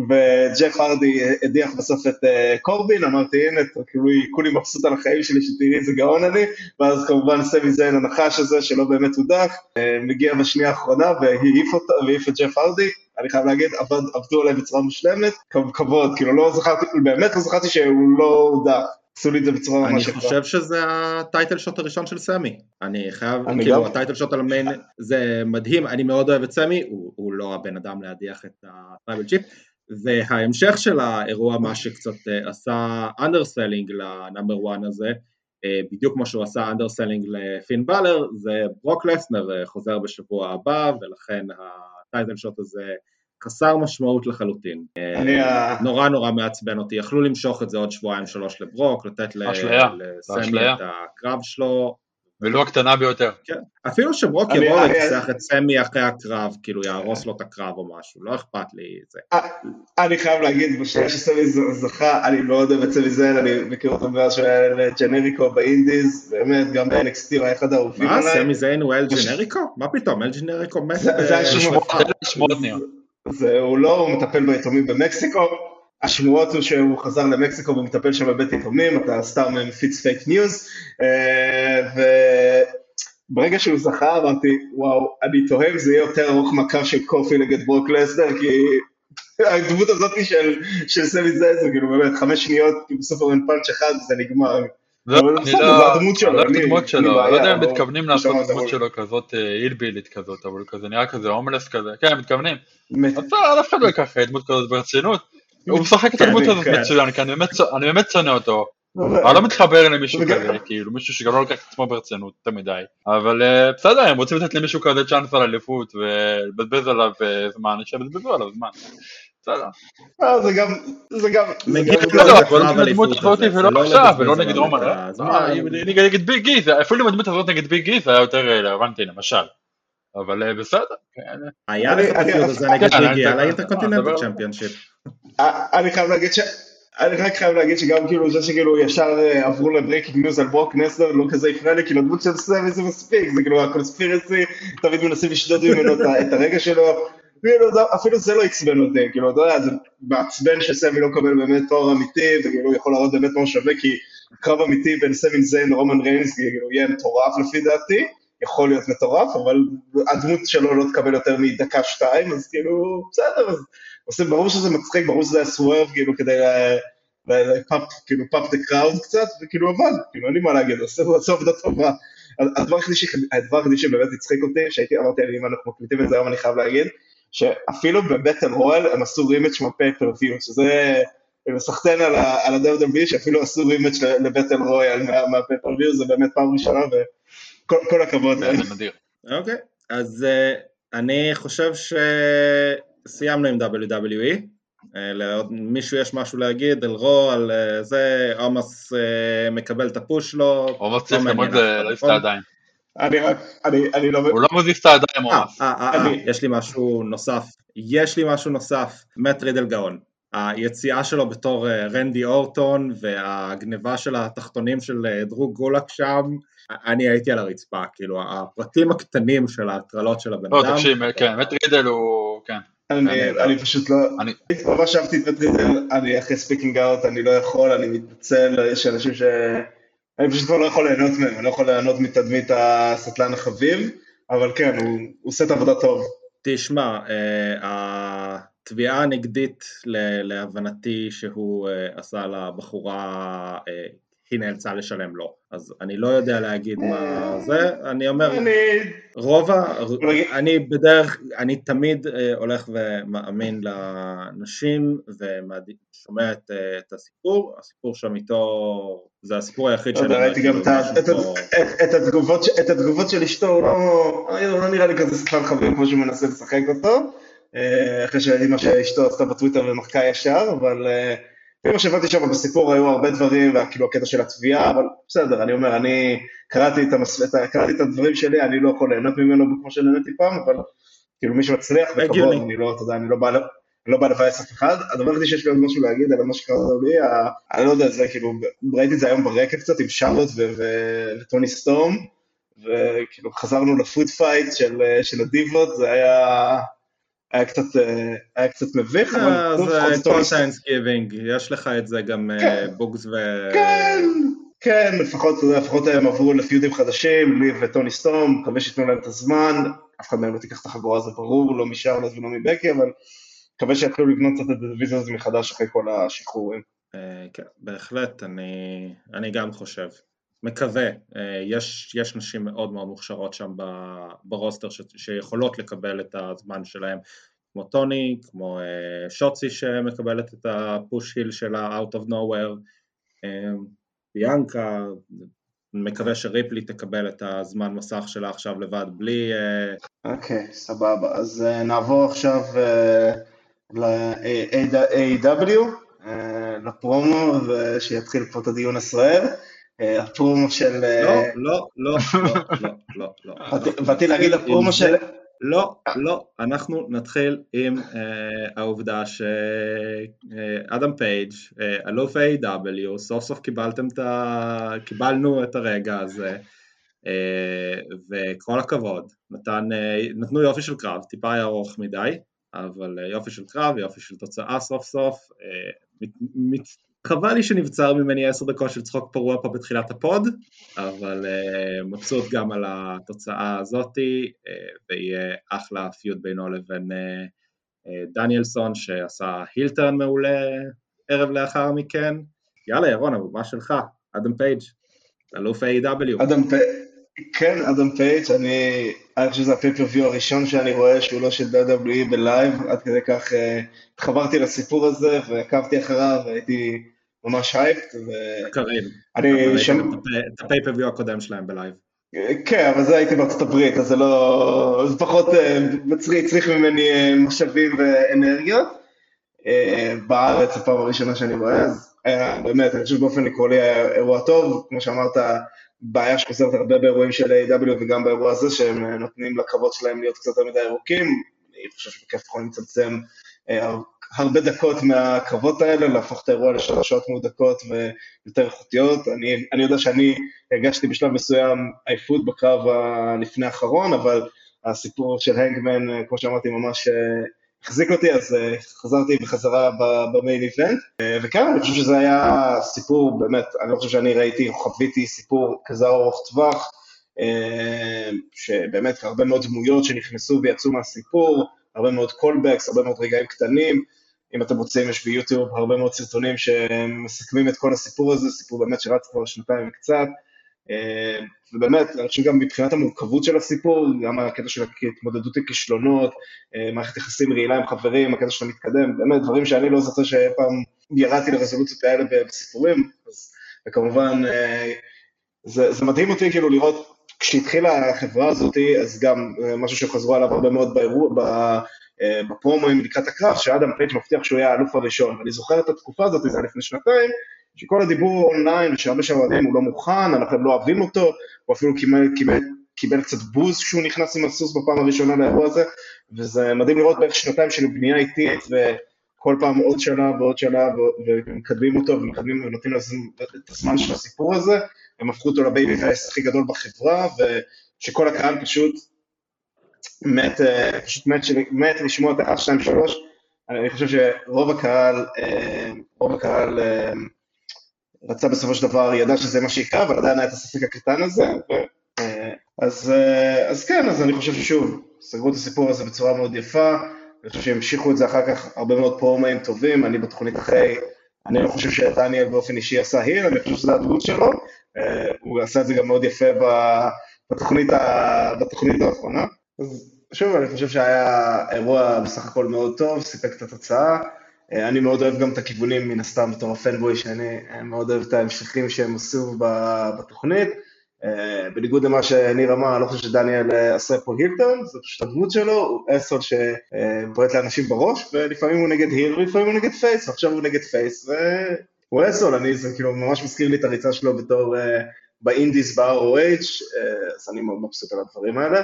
וג'ף הרדי הדיח בסוף את אה, קורבין, אמרתי, הנה, כאילו, כולי מבסוט על החיים שלי, שתראי איזה גאון אני, ואז כמובן סמי זיין הנחש הזה, שלא באמת הודח, אה, מגיע בשנייה האחרונה והעיף את ג'ף הרדי, אני חייב להגיד, עבד, עבדו עליי בצורה מושלמת, כבוד, כאילו לא זכרתי, באמת לא זכרתי שהוא לא הודח. עשו לי את זה בצורה ממש יפה. אני חושב שזה הטייטל שוט הראשון של סמי. אני חייב, אני כאילו, גם... ה title shot על ה main, זה מדהים, אני מאוד אוהב את סמי, הוא, הוא לא הבן אדם להדיח את ה tribal chief, וההמשך של האירוע, מה שקצת אה, עשה underselling ל number 1 הזה, אה, בדיוק כמו שהוא עשה underselling לפין באלור, זה ברוק לסנר אה, חוזר בשבוע הבא, ולכן ה title shot הזה חסר משמעות לחלוטין. אה, נורא נורא מעצבן אותי, יכלו למשוך את זה עוד שבועיים שלוש לברוק, לתת לסמי את הקרב שלו. ולו הקטנה ביותר. כן, אפילו שברוק יבוא לנצח את סמי אחרי הקרב, כאילו יהרוס לו את הקרב או משהו, לא אכפת לי זה. אה, אני חייב להגיד, בשנייה שסמי זכה, אני מאוד אוהב את סמי זיין, אני מכיר אותו מאז שהוא היה אל ג'נריקו ב indies, באמת, גם ב-NXT הוא היה אחד האהובים עליי. מה, סמי זיין הוא אל ג'נריקו? מה פתאום, אל ג'נריקו מת? זה היה שמות נראה. זה, הוא לא, הוא מטפל ביתומים במקסיקו, השמועות הוא שהוא חזר למקסיקו ומטפל שם בבית יתומים, אתה סתם מפיץ fake news, וברגע שהוא זכה אמרתי, וואו, אני תוהה אם זה יהיה יותר ארוך מהקרב של קופי נגד ברוק לסנר, כי הדמות הזאת של, של סמי זה כאילו באמת חמש שניות, כאילו Superman punch אחד וזה נגמר. לא, לא, שלו, אני לא הדמות שלו, לא יודע אם מתכוונים לעשות דמות שלו כזאת אילבילית כזאת, אבל כזה נראה כזה הומלס כזה, כן, מתכוונים. אף אחד לא ייקח דמות כזאת ברצינות. הוא משחק את הדמות הזאת מצוין, כי אני באמת שונא אותו. אני לא מתחבר למישהו כזה, כאילו מישהו שגם לא לוקח את עצמו ברצינות יותר מדי, אבל בסדר, הם רוצים לתת למישהו כזה צ'אנס על אליפות ולבזבז עליו זמן, שיבזבזו עליו זמן. בסדר. זה גם, זה גם, מגיע לו, אבל לא הדמות הזאת ולא עכשיו, ולא נגד רומן, נגד ביג אי, אפילו אם הדמות הזאת נגד ביג אי זה היה יותר רלוונטי למשל, אבל בסדר. היה לך את ה feud הזה נגד ביג אי על ה Intercontinental Championship. אני חייב להגיד ש... אני רק חייב להגיד שגם כאילו זה שכאילו ישר אה, עברו ל breaking news על ברוק לסנר לא כזה הפריע לי, כאילו הדמות של סמי זה מספיק, זה כאילו ה conspiracy, תמיד מנסים לשדוד ממנו את הרגע שלו, אפילו זה לא עצבן אותי, כאילו, אתה יודע, זה מעצבן שסמי לא מקבל באמת תואר אמיתי, וכאילו יכול להראות באמת מה שווה, כי קרב אמיתי בין סמי זיין לרומן ריינס, כאילו, יהיה מטורף לפי דעתי, יכול להיות מטורף, אבל הדמות שלו לא תקבל יותר מדקה-שתיים, אז כאילו, בסדר, אז עושים, ברור שזה מצחיק, ברור שזה היה swerve, כאילו, כדי לפאפ, כאילו, pop the crowd קצת, וכאילו עבד, כאילו, אין לי מה להגיד, עושה עבודה טובה. הדבר היחידי שבאמת הצחיק אותי, שהייתי, אמרתי, אם אנחנו מקליטים את זה היום, אני חייב להגיד, שאפילו ב battle royal הם עשו rematch מה pay-per-view, שזה מסחטיין על ה-WWE שאפילו עשו רימץ' לבטל רואל מהפייפריוויו, זה באמת פעם ראשונה וכל הכבוד. זה נדיר. אוקיי, אז אני חושב שסיימנו עם WWE. לעוד מישהו יש משהו להגיד על רו, על זה, עומס מקבל את הפוש שלו. עומס צריך ללמוד להעיף את הידיים. אני רק, אני, אני לא... הוא לא מזיז את הידיים עומס. אה, אה, אה, יש לי משהו נוסף. יש לי משהו נוסף. מת רידל גאון. היציאה שלו בתור רנדי אורטון והגניבה של התחתונים של דרו גולאק שם, אני הייתי על הרצפה, כאילו הפרטים הקטנים של ההטרלות של הבן אדם. לא, תקשיב, כן, מת רידל הוא, כן. אני פשוט לא, אני ממש אהבתי את מת רידל, אני אחרי Speaking Out, אני לא יכול, אני מתנצל, יש אנשים ש... אני פשוט כבר לא יכול ליהנות מהם, אני לא יכול ליהנות מתדמית הסטלן החביב, אבל כן, הוא עושה את העבודה טוב. תשמע, התביעה הנגדית להבנתי שהוא עשה לבחורה, היא נאלצה לשלם לו, אז אני לא יודע להגיד מה זה, אני אומר, רוב ה... אני בדרך, אני תמיד הולך ומאמין לנשים ושומע את הסיפור, הסיפור שם איתו זה הסיפור היחיד שאני... ראיתי גם את התגובות של אשתו, הוא לא נראה לי כזה שחקן חביב כמו שהוא מנסה לשחק אותו, אחרי שראיתי מה שאשתו עשתה בטוויטר ומחקה ישר, אבל כמו שהבנתי שם בסיפור היו הרבה דברים, וכאילו הקטע של התביעה, אבל בסדר, אני אומר, אני קראתי את הדברים שלי, אני לא יכול ליהנות ממנו כמו שנהניתי פעם, אבל כאילו מי שמצליח בכבוד, אני לא, אתה יודע, אני לא בא... לא בא לבאס אף אחד, הדבר היחידי שיש לי עוד משהו להגיד על מה שקרה לי, אני לא יודע, זה כאילו, ראיתי את זה היום ברקע קצת עם שרלוט וטוני סטורם, וכאילו חזרנו ל food fight של הדיוות, זה היה... היה קצת, היה קצת מביך, אבל... זה כל Thanksgiving, יש לך את זה גם בוגס ו... כן, כן, לפחות, לפחות הם עברו לפיודים חדשים, לי וטוני סטורם, מקווה שייתנו להם את הזמן, אף אחד מהם לא תיקח את החגורה, זה ברור, לא משרלוט ולא מבקי, אבל מקווה שיתחילו לבנות קצת את הדיוויזיה הזאת מחדש אחרי כל השחרורים. כן, בהחלט, אני גם חושב. מקווה, יש, יש נשים מאוד מאוד מוכשרות שם ברוסטר ש, שיכולות לקבל את הזמן שלהם, כמו טוני, כמו שוצי שמקבלת את הפוש היל שלה out of nowhere, ביאנקה, מקווה שריפלי תקבל את הזמן מסך שלה עכשיו לבד בלי... אוקיי, okay, סבבה, אז נעבור עכשיו ל-AW, לפרומו, ושיתחיל פה את הדיון הסוער. הפרומו של... לא, לא, לא, לא, לא, לא. באתי להגיד הפרומו של... לא, לא, אנחנו נתחיל עם העובדה שאדם פייג', אלוף A.W, סוף סוף קיבלתם את ה... קיבלנו את הרגע הזה, וכל הכבוד, נתנו יופי של קרב, טיפה היה ארוך מדי, אבל יופי של קרב, יופי של תוצאה סוף סוף, חבל לי שנבצר ממני עשר דקות של צחוק פרוע פה בתחילת הפוד, אבל אה, מבסוט גם על התוצאה הזאתי, אה, ויהיה אחלה feud בינו לבין אה, אה, דניאלסון שעשה heel turn מעולה ערב לאחר מכן. יאללה ירון, הבמה שלך, אדם פייג', אלוף AEW אדם פייג', כן, אדם פייג', אני, אני חושב שזה ה pay-per-view הראשון שאני רואה שהוא לא של WWE בלייב, עד כדי כך התחברתי לסיפור הזה ועקבתי אחריו והייתי... ממש hyped. קרים. אני שומע... את ה pay-per-view הקודם שלהם בלייב. כן, אבל זה הייתי בארצות הברית, אז זה לא... זה פחות צריך ממני משאבים ואנרגיות. בארץ, הפעם הראשונה שאני רואה, אז באמת, אני חושב שבאופן עקרוני היה אירוע טוב, כמו שאמרת, בעיה שחוזרת הרבה באירועים של A.W. וגם באירוע הזה, שהם נותנים לקרבות שלהם להיות קצת יותר מדי ארוכים, אני חושב שבכיף יכולים לצמצם הרבה דקות מהקרבות האלה, להפוך את האירוע לשלוש שעות מהודקות ויותר איכותיות. אני, אני יודע שאני הרגשתי בשלב מסוים עייפות בקרב הלפני האחרון, אבל הסיפור של הנגמן, כמו שאמרתי, ממש החזיק אותי, אז חזרתי בחזרה במיין איבנט. וכן, אני חושב שזה היה סיפור, באמת, אני לא חושב שאני ראיתי או חוויתי סיפור כזה ארוך טווח. שבאמת הרבה מאוד דמויות שנכנסו ויצאו מהסיפור, הרבה מאוד קולבקס, הרבה מאוד רגעים קטנים. אם אתם רוצים, יש ביוטיוב הרבה מאוד סרטונים שמסכמים את כל הסיפור הזה, סיפור באמת שרץ כבר שנתיים וקצת. ובאמת, אני חושב גם מבחינת המורכבות של הסיפור, גם הקטע של התמודדות עם כישלונות, מערכת יחסים רעילה עם חברים, הקטע של המתקדם, באמת דברים שאני לא זוכר שאי פעם ירדתי לרזולוציות האלה בסיפורים, אז, וכמובן זה, זה מדהים אותי כאילו לראות כשהתחילה החברה הזאת, אז גם אה, משהו שחזרו עליו הרבה מאוד באירוע, אה, בפרומואים לקראת הקרב, שאדם פייג' מבטיח שהוא יהיה האלוף הראשון. ואני זוכר את התקופה הזאת, זה היה לפני שנתיים, שכל הדיבור אונליין, ושהרבה שאוהדים הוא לא מוכן, אנחנו לא אוהבים אותו, הוא אפילו קיבל, קיבל, קיבל קצת בוז כשהוא נכנס עם הסוס בפעם הראשונה לאירוע הזה, וזה מדהים לראות בערך שנתיים של בנייה איטית, וכל פעם עוד שנה ועוד שנה, ומקדמים אותו, ומקדמים ונותנים לו את הזמן של הסיפור הזה, הם הפכו אותו לבייבי פייס הכי גדול בחברה, ושכל הקהל פשוט מת, אה, פשוט מת, מת לשמוע את ה 2, 3. אני חושב שרוב הקהל, אה, רוב הקהל אה, רצה בסופו של דבר, ידע שזה מה שיקרה, אבל עדיין היה את הספק הקטן הזה. אז, אז כן, אז אני חושב ששוב, סגרו את הסיפור הזה בצורה מאוד יפה, אני חושב שהמשיכו את זה אחר כך הרבה מאוד פרומאים טובים, אני בתוכנית אחרי, אני לא חושב שדניאל באופן אישי עשה היל, אני חושב שזה הדמות שלו, הוא עשה את זה גם מאוד יפה בתוכנית, בתוכנית האחרונה. אז שוב, אני חושב שהיה אירוע בסך הכל מאוד טוב, סיפק את התוצאה. אני מאוד אוהב גם את הכיוונים, מן הסתם, בתור ה fanboy, שאני מאוד אוהב את ההמשכים שהם עשו בתוכנית. בניגוד למה שניר אמר, אני לא חושב שדניאל עשה פה heel turn, זו פשוט הדמות שלו, הוא אסון שבועט לאנשים בראש, ולפעמים הוא נגד heel ולפעמים הוא נגד face, ועכשיו הוא נגד face, הוא asshole, אני, זה כאילו ממש מזכיר לי את הריצה שלו בתור ב indies ב-ROH, אז אני מאוד מבסוט על הדברים האלה.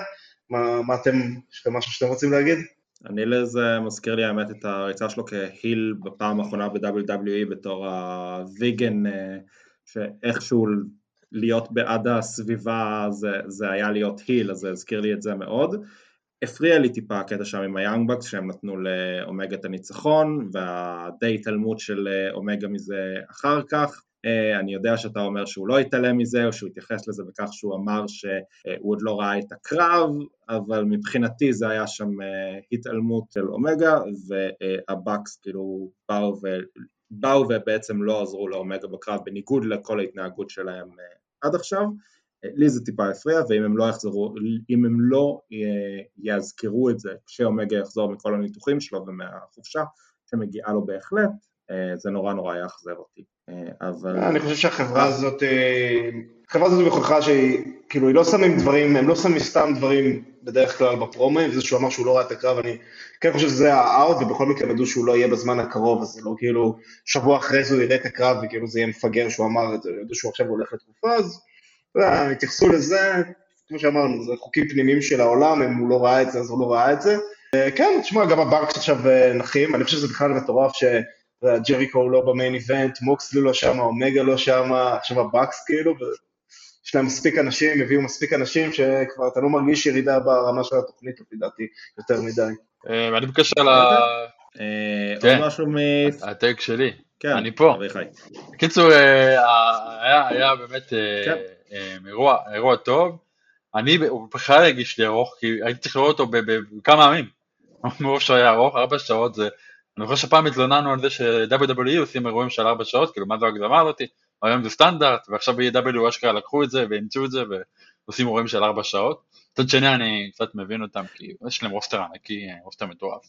מה, מה אתם, יש לכם משהו שאתם רוצים להגיד? אני לזה מזכיר לי האמת את הריצה שלו כהיל בפעם האחרונה ב-WWE בתור הוויגן, שאיכשהו להיות בעד הסביבה זה, זה היה להיות היל, אז זה הזכיר לי את זה מאוד. הפריע לי טיפה הקטע שם עם היאנג בקס שהם נתנו לאומגה את הניצחון והדי התעלמות של אה, אומגה מזה אחר כך אה, אני יודע שאתה אומר שהוא לא התעלם מזה או שהוא התייחס לזה בכך שהוא אמר שהוא עוד לא ראה את הקרב אבל מבחינתי זה היה שם אה, התעלמות של אומגה והבקס כאילו באו, ו... באו ובעצם לא עזרו לאומגה בקרב בניגוד לכל ההתנהגות שלהם עד עכשיו לי זה טיפה הפריע, ואם הם לא יחזרו, אם הם לא יזכרו את זה כשאומגה יחזור מכל הניתוחים שלו ומהחופשה שמגיעה לו בהחלט, אה, זה נורא נורא יאכזב אותי, אה, אבל... אני חושב שהחברה הזאת, אה, החברה הזאת מוכיחה שהיא, כאילו, היא לא שמים דברים, הם לא שמים סתם דברים בדרך כלל בפרומים, וזה שהוא אמר שהוא לא ראה את הקרב, אני כן חושב שזה האאוט, ובכל מקרה ידעו שהוא לא יהיה בזמן הקרוב, אז זה לא כאילו, שבוע אחרי זה הוא יראה את הקרב, וכאילו זה יהיה מפגר שהוא אמר את זה, ידעו שהוא עכשיו הולך לתקופה, אז... התייחסו לזה, כמו שאמרנו, זה חוקים פנימיים של העולם, אם הוא לא ראה את זה אז הוא לא ראה את זה. כן, תשמע, גם הברקס עכשיו אה, נחים, אני חושב שזה בכלל מטורף שג'ריקו הוא לא במיין איבנט, מוקסלי לא שם, אומגה לא שם, עכשיו הבקס כאילו, יש להם מספיק אנשים, הביאו מספיק אנשים שכבר אתה לא מרגיש ירידה ברמה של התוכנית, לפי דעתי, יותר מדי. אה, אני בקשר ל... אה, עוד כן. משהו מ... הטייק שלי. כן, אני פה. בקיצור, היה באמת... כן. אירוע, טוב, אני, הוא בכלל הרגיש לי ארוך, כי הייתי צריך לראות אותו בכמה ימים, מרוב שהוא היה ארוך, ארבע שעות זה, אני חושב שפעם התלוננו על זה ש-WWE עושים אירועים של ארבע שעות, כאילו מה זו ההגזמה הזאתי, היום זה סטנדרט, ועכשיו ב-EW אשכרה לקחו את זה ואימצו את זה ועושים אירועים של ארבע שעות. מצד שני אני קצת מבין אותם, כי יש להם רוסטר ענקי, רוסטר מטורף.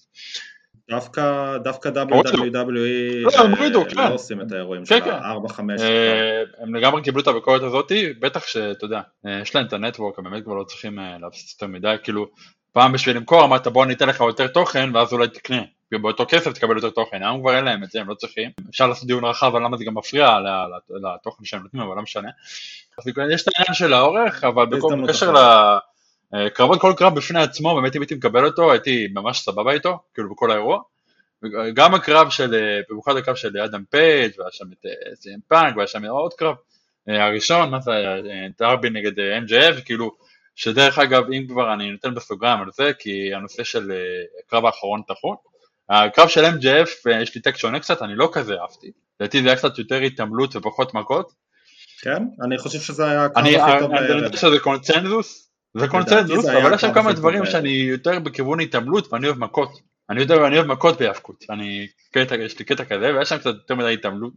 דווקא, דווקא WWE לא, אה, לא כן. עושים את האירועים של ה-4-5. אה, הם לגמרי קיבלו את הביקורת הזאתי, בטח שאתה יודע, אה, יש להם את הנטוורק, הם באמת כבר לא צריכים להפסיס יותר מדי, כאילו, פעם בשביל למכור אמרת בוא ניתן לך יותר תוכן ואז אולי תקנה, באותו כסף תקבל יותר תוכן, היום כבר אין להם את זה, הם לא צריכים, אפשר לעשות דיון רחב על למה זה גם מפריע לתוכן שהם נותנים, אבל לא משנה. יש את העניין של האורך, אבל בקשר ל... קרבות כל קרב בפני עצמו, באמת אם הייתי מקבל אותו, הייתי ממש סבבה איתו, כאילו בכל האירוע. גם הקרב של, אה, במיוחד הקרב של אדם פייג' והיה שם את סי.אם פאנק והיה שם עוד קרב, הראשון, מה זה היה, דרבי נגד MJF, כאילו, שדרך אגב, אם כבר אני נותן בסוגריים על זה, כי הנושא של הקרב האחרון תחון, הקרב של MJF, יש לי take שונה קצת, אני לא כזה אהבתי, לדעתי זה היה קצת יותר התעמלות ופחות מכות. כן, אני חושב שזה היה הקרב הכי טוב. אני יודע שזה קונצנזוס, זה קונצנזוס, אבל יש שם כמה דברים שאני יותר בכיוון התעמלות ואני אוהב מכות. אני יודע, אני אוהב מכות בהיאבקות, אני, קטע, יש לי קטע כזה, ויש שם קצת יותר מדי התעמלות,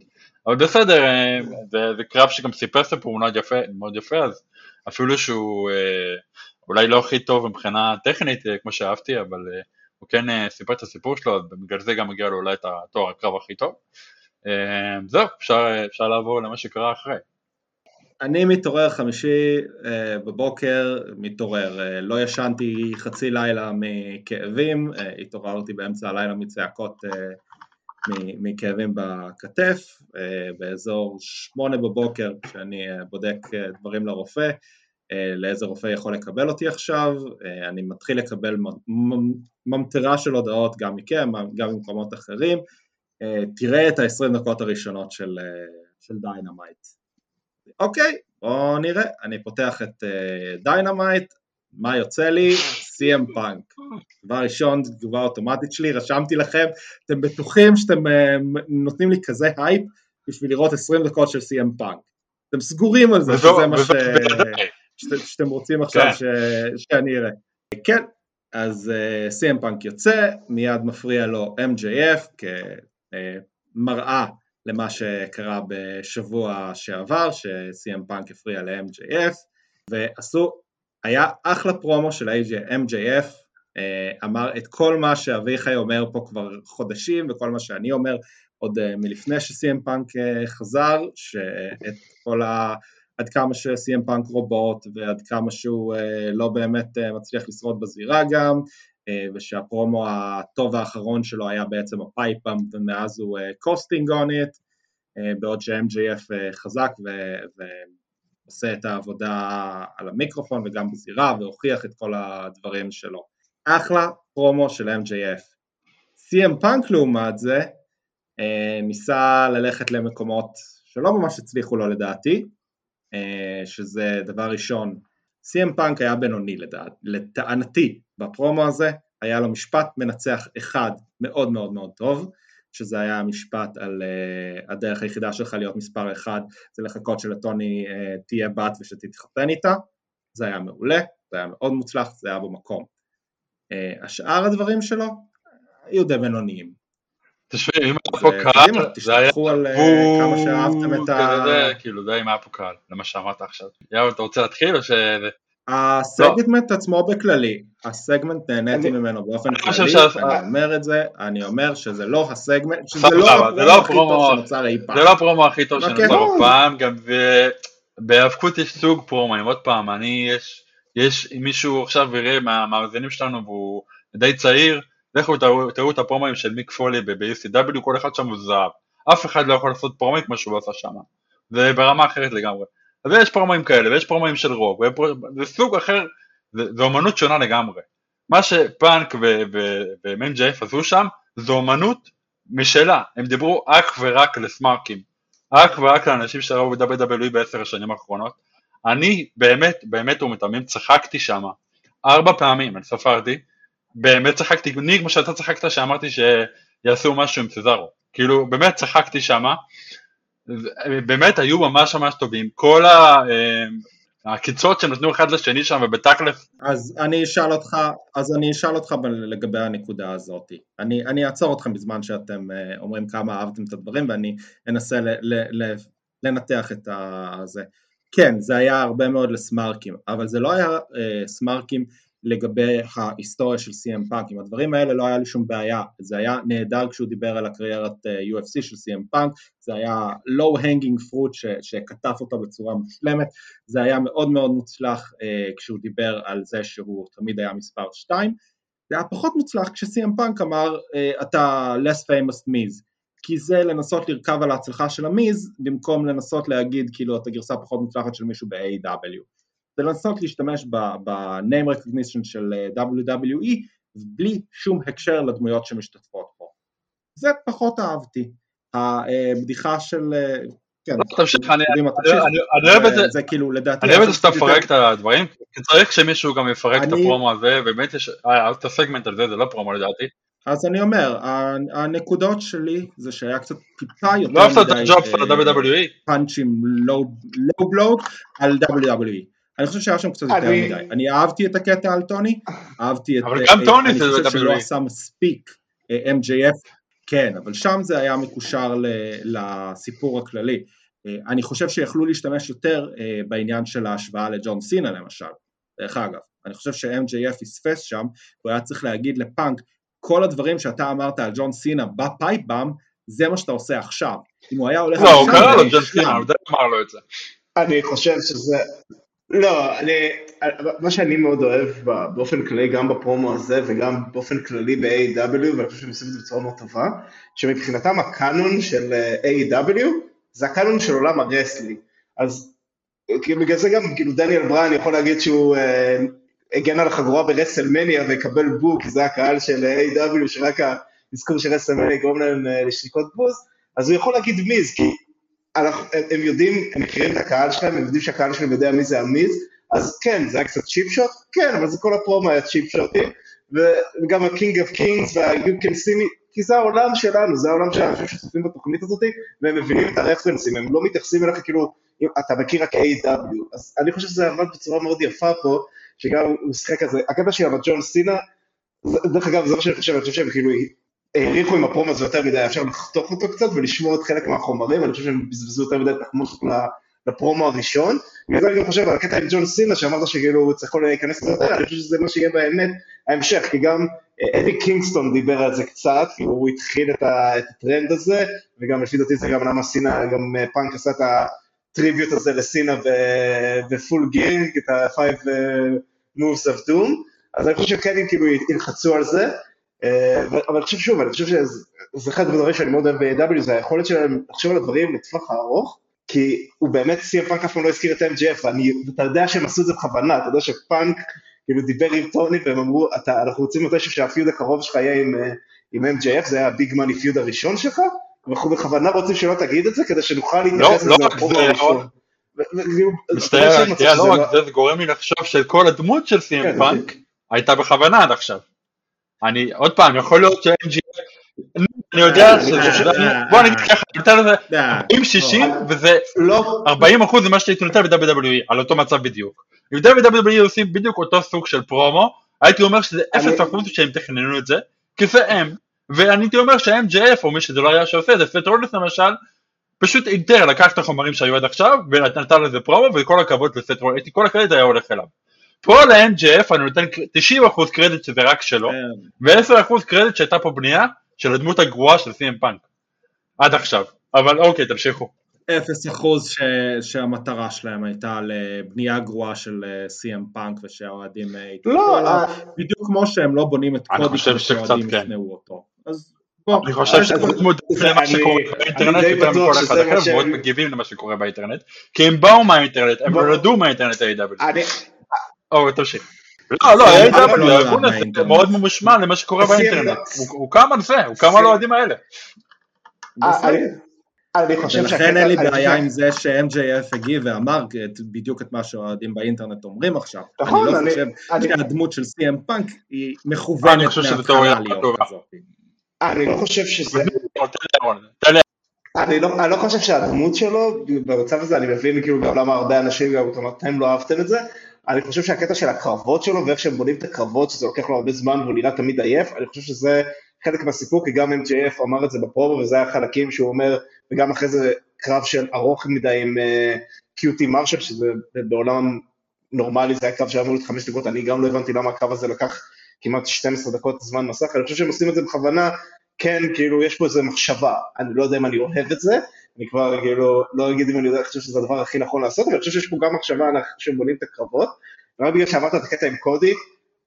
אבל בסדר, אה, זה, זה קרב שגם סיפר סיפור מאוד יפה, מאוד יפה, אז אפילו שהוא אה, אולי לא הכי טוב מבחינה טכנית, אה, כמו שאהבתי, אבל הוא כן סיפר את הסיפור שלו, ובגלל זה גם מגיע לו אולי את התואר הקרב הכי טוב. זהו, אפשר, אפשר לעבור למה שקרה אחרי. אני מתעורר חמישי בבוקר, מתעורר, לא ישנתי חצי לילה מכאבים, התעוררתי באמצע הלילה מצעקות מכאבים בכתף, באזור שמונה בבוקר כשאני בודק דברים לרופא, לאיזה רופא יכול לקבל אותי עכשיו, אה, אני מתחיל לקבל ממטרה של הודעות גם מכם, גם ממקומות אחרים, אה, תראה את ה-20 דקות הראשונות של, של Dynamite. אוקיי, בואו נראה, אני פותח את Dynamite, מה יוצא לי? CM פאנק. דבר ראשון, תגובה אוטומטית שלי, רשמתי לכם, אתם בטוחים שאתם נותנים לי כזה הייפ בשביל לראות 20 דקות של CM פאנק. אתם סגורים על זה, שזה מה ש... שאתם רוצים עכשיו כן. ש... שאני אראה. כן, אז uh, CM פאנק יוצא, מיד מפריע לו MJF כמראה uh, למה שקרה בשבוע שעבר, ש-CM פאנק הפריע ל-MJF, ועשו, היה אחלה פרומו של MJF, אה, אמר את כל מה שאביחי אומר פה כבר חודשים, וכל מה שאני אומר עוד אה, מלפני ש-CM פאנק אה, חזר, שאת כל ה... עד כמה ש-CM פאנק רובוט ועד כמה שהוא לא באמת מצליח לשרוד בזירה גם, ושהפרומו הטוב האחרון שלו היה בעצם ה pipe bomb ומאז הוא coasting on it, בעוד ש-MJF חזק ועושה את העבודה על המיקרופון וגם בזירה והוכיח את כל הדברים שלו. אחלה פרומו של MJF. CM פאנק לעומת זה ניסה ללכת למקומות שלא ממש הצליחו לו לדעתי, שזה דבר ראשון, CM פאנק היה בינוני לדעת, לטענתי בפרומו הזה, היה לו משפט מנצח אחד מאוד מאוד מאוד טוב, שזה היה המשפט על uh, הדרך היחידה שלך להיות מספר אחד זה לחכות שלטוני uh, תהיה בת ושתתחתן איתה, זה היה מעולה, זה היה מאוד מוצלח, זה היה במקום. Uh, השאר הדברים שלו היו די בינוניים. תשמעי, אם היה פה קהל, זה היה... תשתפכו על כמה שאהבתם את ה... כאילו, זה אם היה פה קהל, למה שאמרת עכשיו. יאללה, אתה רוצה להתחיל או ש... הסגמנט עצמו בכללי, הסגמנט נהניתי ממנו באופן כללי, אני אומר את זה, אני אומר שזה לא הסגמנט, שזה לא, לא הפרומו הכי טוב שנוצר אי פעם. זה לא הפרומו הכי טוב שנוצר אי פעם, גם בהיאבקות יש סוג פרומואים, עוד פעם, אני, יש, יש מישהו עכשיו יראה מהמאזינים שלנו והוא די צעיר, לכו תראו את הפרומואים של מיק פולי ב-UCW, כל אחד שם הוא זהב, אף אחד לא יכול לעשות פרומואים כמו שהוא עשה שם, זה ברמה אחרת לגמרי. ויש פרומואים כאלה, ויש פרומואים של רוק, זה סוג אחר, זו אומנות שונה לגמרי. מה שפאנק ומ"ג'ייף עשו שם, זו אומנות משלה, הם דיברו אך ורק לסמארקים, אך ורק לאנשים שראו ב-WWE בעשר השנים האחרונות. אני באמת, באמת ומתאמים, צחקתי שם ארבע פעמים, אני ספרתי, באמת צחקתי, אני כמו שאתה צחקת שאמרתי שיעשו משהו עם סזארו, כאילו באמת צחקתי שמה, באמת היו ממש ממש טובים, כל ה... אה, העקיצות שהם נתנו אחד לשני שם ובתכלס. אז אני אשאל אותך, אז אני אשאל אותך לגבי הנקודה הזאת. אני, אני אעצור אתכם בזמן שאתם uh, אומרים כמה אהבתם את הדברים ואני אנסה ל, ל, ל, לנתח את זה. כן, זה היה הרבה מאוד לסמארקים, אבל זה לא היה uh, סמארקים לגבי ההיסטוריה של CM פאנק, עם הדברים האלה לא היה לי שום בעיה, זה היה נהדר כשהוא דיבר על הקריירת אה, UFC של CM פאנק, זה היה low hanging fruit ש, שקטף אותו בצורה מושלמת, זה היה מאוד מאוד מוצלח uh, כשהוא דיבר על זה שהוא תמיד היה מספר 2, זה היה פחות מוצלח כש-CM פאנק אמר uh, אתה less famous miz, כי זה לנסות לרכב על ההצלחה של המיז במקום לנסות להגיד כאילו את הגרסה פחות מוצלחת של מישהו ב-AW. זה לנסות להשתמש ב-name recognition של אה, WWE בלי שום הקשר לדמויות שמשתתפות פה. זה פחות אהבתי. הבדיחה של... אה, כן, לא, אני אוהב את זה, זה כאילו לדעתי... אני אוהב את זה שאתה מפרק את הדברים, כי צריך שמישהו גם יפרק את הפרומו הזה, באמת יש, אה, את הסגמנט על זה, לא פרומו לדעתי. אז אני אומר, הנקודות שלי זה שהיה קצת טיפה יותר לא מדי, אה? פאנצ'ים לואו בלואו על WWE. אני חושב שהיה שם קצת יותר אני- מדי. אני אהבתי את הקטע על טוני, אהבתי את... אבל אה, גם טוני אני זה חושב WWE. שלא עשה מספיק אה, MJF, כן, אבל שם זה היה מקושר ל- לסיפור הכללי. אה, אני חושב שיכלו להשתמש יותר אה, בעניין של ההשוואה לג'ון סינה למשל. דרך אגב, אני חושב ש-MJF פספס שם, הוא היה צריך להגיד לפאנק, כל הדברים שאתה אמרת על ג'ון סינה ב pipe bomb, זה מה שאתה עושה עכשיו. אם הוא היה הולך... לא, הוא קרא זה לו ג'ון. סינה, הוא אמר לו את זה. אני חושב שזה... לא, אני... מה שאני מאוד אוהב באופן כללי, גם בפרומו הזה וגם באופן כללי ב-AEW, ואני חושב שהם עושים את זה בצורה מאוד טובה, שמבחינתם הקאנון של אה, AEW זה הקאנון של עולם ה wrestling. אז בגלל זה גם כאילו דניאל בריין יכול להגיד שהוא אה, הגן על החגורה ברסלמניה ויקבל בוז, כי זה הקהל של AEW, שרק האזכור של רסלמניה יגרום להם אה, לשריקות בוז, אז הוא יכול להגיד מיז, כי הם, יודעים, הם מכירים את הקהל שלהם, הם יודעים שהקהל שלהם יודע מי זה המיז, אז כן, זה היה קצת cheap shot, כן, אבל זה כל הפרומו היה cheap shot ים, וגם ה-King of Kings וה-You can see me, כי זה העולם שלנו, זה העולם של האנשים שצופים בתוכנית הזאת, והם מבינים את הרפרנסים, הם לא מתייחסים אליך כאילו, אתה מכיר רק A.W, אז אני חושב שזה עבד בצורה מאוד יפה פה, שגם הוא שיחק כזה, הקטע של ג'ון סינה, דרך אגב, זה מה שאני חושב, אני חושב שהם כאילו האריכו עם הפרומו הזה יותר מדי, אפשר לחתוך אותו קצת ולשמור את חלק מהחומרים, אני חושב שהם בזבזו יותר מדי תחמות לפרומו הראשון. בגלל אני גם חושב על הקטע עם ג'ון סינה, שאמרת שכאילו הוא צריך להיכנס לזה אני חושב שזה מה שיהיה באמת ההמשך, כי גם אדי קינגסטון דיבר על זה קצת, כאילו הוא התחיל את, הטרנד הזה, וגם לפי דעתי זה גם למה סינה, גם אה, פאנק עשה את ה tribute הזה לסינה ופול גירינג, את ה-five אה, moves of doom, אז אני חושב שכן כאילו ילחצו על זה. אה, אבל אני חושב שוב, אני חושב שזה אחד הדברים שאני מאוד אוהב ב-AEW, זה היכולת שלהם לחשוב על הדברים לטווח הארוך, כי הוא באמת, סי.אם פאנק אף פעם לא הזכיר את ואני- ואתה יודע שהם עשו את זה בכוונה, אתה יודע שפאנק כאילו דיבר עם טוני והם אמרו, "אתה- אנחנו רוצים מתישהו שהפיוד הקרוב שלך יהיה עם, אה, עם MJF, זה היה הביג מאני פיוד הראשון שלך, ואנחנו בכוונה רוצים שלא תגיד את זה, כדי שנוכל להתייחס לא לזה רק בפרומו זה, הראשון. וכאילו, מצטער, לא לא- רק זה, זה גורם לי לחשוב שכל הדמות של כן, סי.אם פאנק הייתה בכוונה עד עכשיו. אני, עוד פעם, יכול להיות ש-MGF, אני יודע אה, שזה, אה, בוא נגיד ככה, נותן לזה די. 40-60 וזה לא, 40 אחוז ממה שהייתי נותן ב-WWE, על אותו מצב בדיוק. אם WWE עושים בדיוק אותו סוג של פרומו, הייתי אומר שזה אני- 0 אחוז שהם תכננו את זה, כי זה הם, ואני הייתי אומר שה-MJF, או מי שזה לא היה שעושה את זה, סת' רולינס למשל, פשוט אינטר לקח את החומרים שהיו עד עכשיו, ונתן לזה פרומו, וכל הכבוד לסת' רולינס, כל הקרדיט היה הולך אליו. פה ל-MJF אני נותן 90% קרדיט שזה רק שלו, כן. ו-10% קרדיט שהייתה פה בנייה של הדמות הגרועה של CM פאנק. עד עכשיו. אבל אוקיי, תמשיכו. אפס אחוז ש... שהמטרה שלהם הייתה לבנייה גרועה של אה, CM פאנק ושהאוהדים אה, לא, עליו, אה, בדיוק כמו שהם לא בונים את אני קודי חושב כדי שקצת שהאוהדים כן. ישנאו אותו. אז בוא, אני חושב אז- שהם אז- מודעים זה- למה אני- שקורה באינטרנט די יותר בטוח מכל אחד שזה מה אחר, ועוד מגיבים למה שקורה באינטרנט, כי הם באו מהאינטרנט, הם נולדו מהאינטרנט ה-AW. או, תמשיך. לא, לא, ה-AW, אבל לא הארגון הזה. מאוד ממושמע למה שקורה באינטרנט. הוא- קם על זה, הוא קם על האוהדים האלה. אה, אני- אני חושב ולכן אין לי בעיה עם זה ש-MJF הגיב ואמר בדיוק את מה שהאוהדים באינטרנט אומרים עכשיו. נכון, אני לא חושב שהדמות של CM פאנק היא מכוונת מההתחלה להיות. כזאת. אני לא חושב שזה, אני לא, אני לא חושב שהדמות שלו, במצב הזה אני מבין כאילו גם למה הרבה אנשים, גם גם אתם לא אהבתם את זה, אני חושב שהקטע של הקרבות שלו ואיך שהם בונים את הקרבות, שזה לוקח לו הרבה זמן והוא נראה תמיד עייף, אני חושב שזה חלק מהסיפור, כי גם MJF אמר את זה בפרומו וזה היה חלקים שהוא אומר, וגם אחרי זה קרב של ארוך מדי עם קיוטי מרשל, שזה בעולם נורמלי זה היה קרב שהיה אמור להיות חמש דקות, אני גם לא הבנתי למה הקרב הזה לקח כמעט 12 דקות זמן מסך, אני חושב שהם עושים את זה בכוונה, כן, כאילו, יש פה איזה מחשבה, אני לא יודע אם אני אוהב את זה, אני כבר כאילו, לא אגיד אם אני יודע, אני חושב שזה הדבר הכי נכון לעשות, אבל אני חושב שיש פה גם מחשבה על איך שהם בונים את הקרבות, רק בגלל שאמרת את הקטע עם קודי,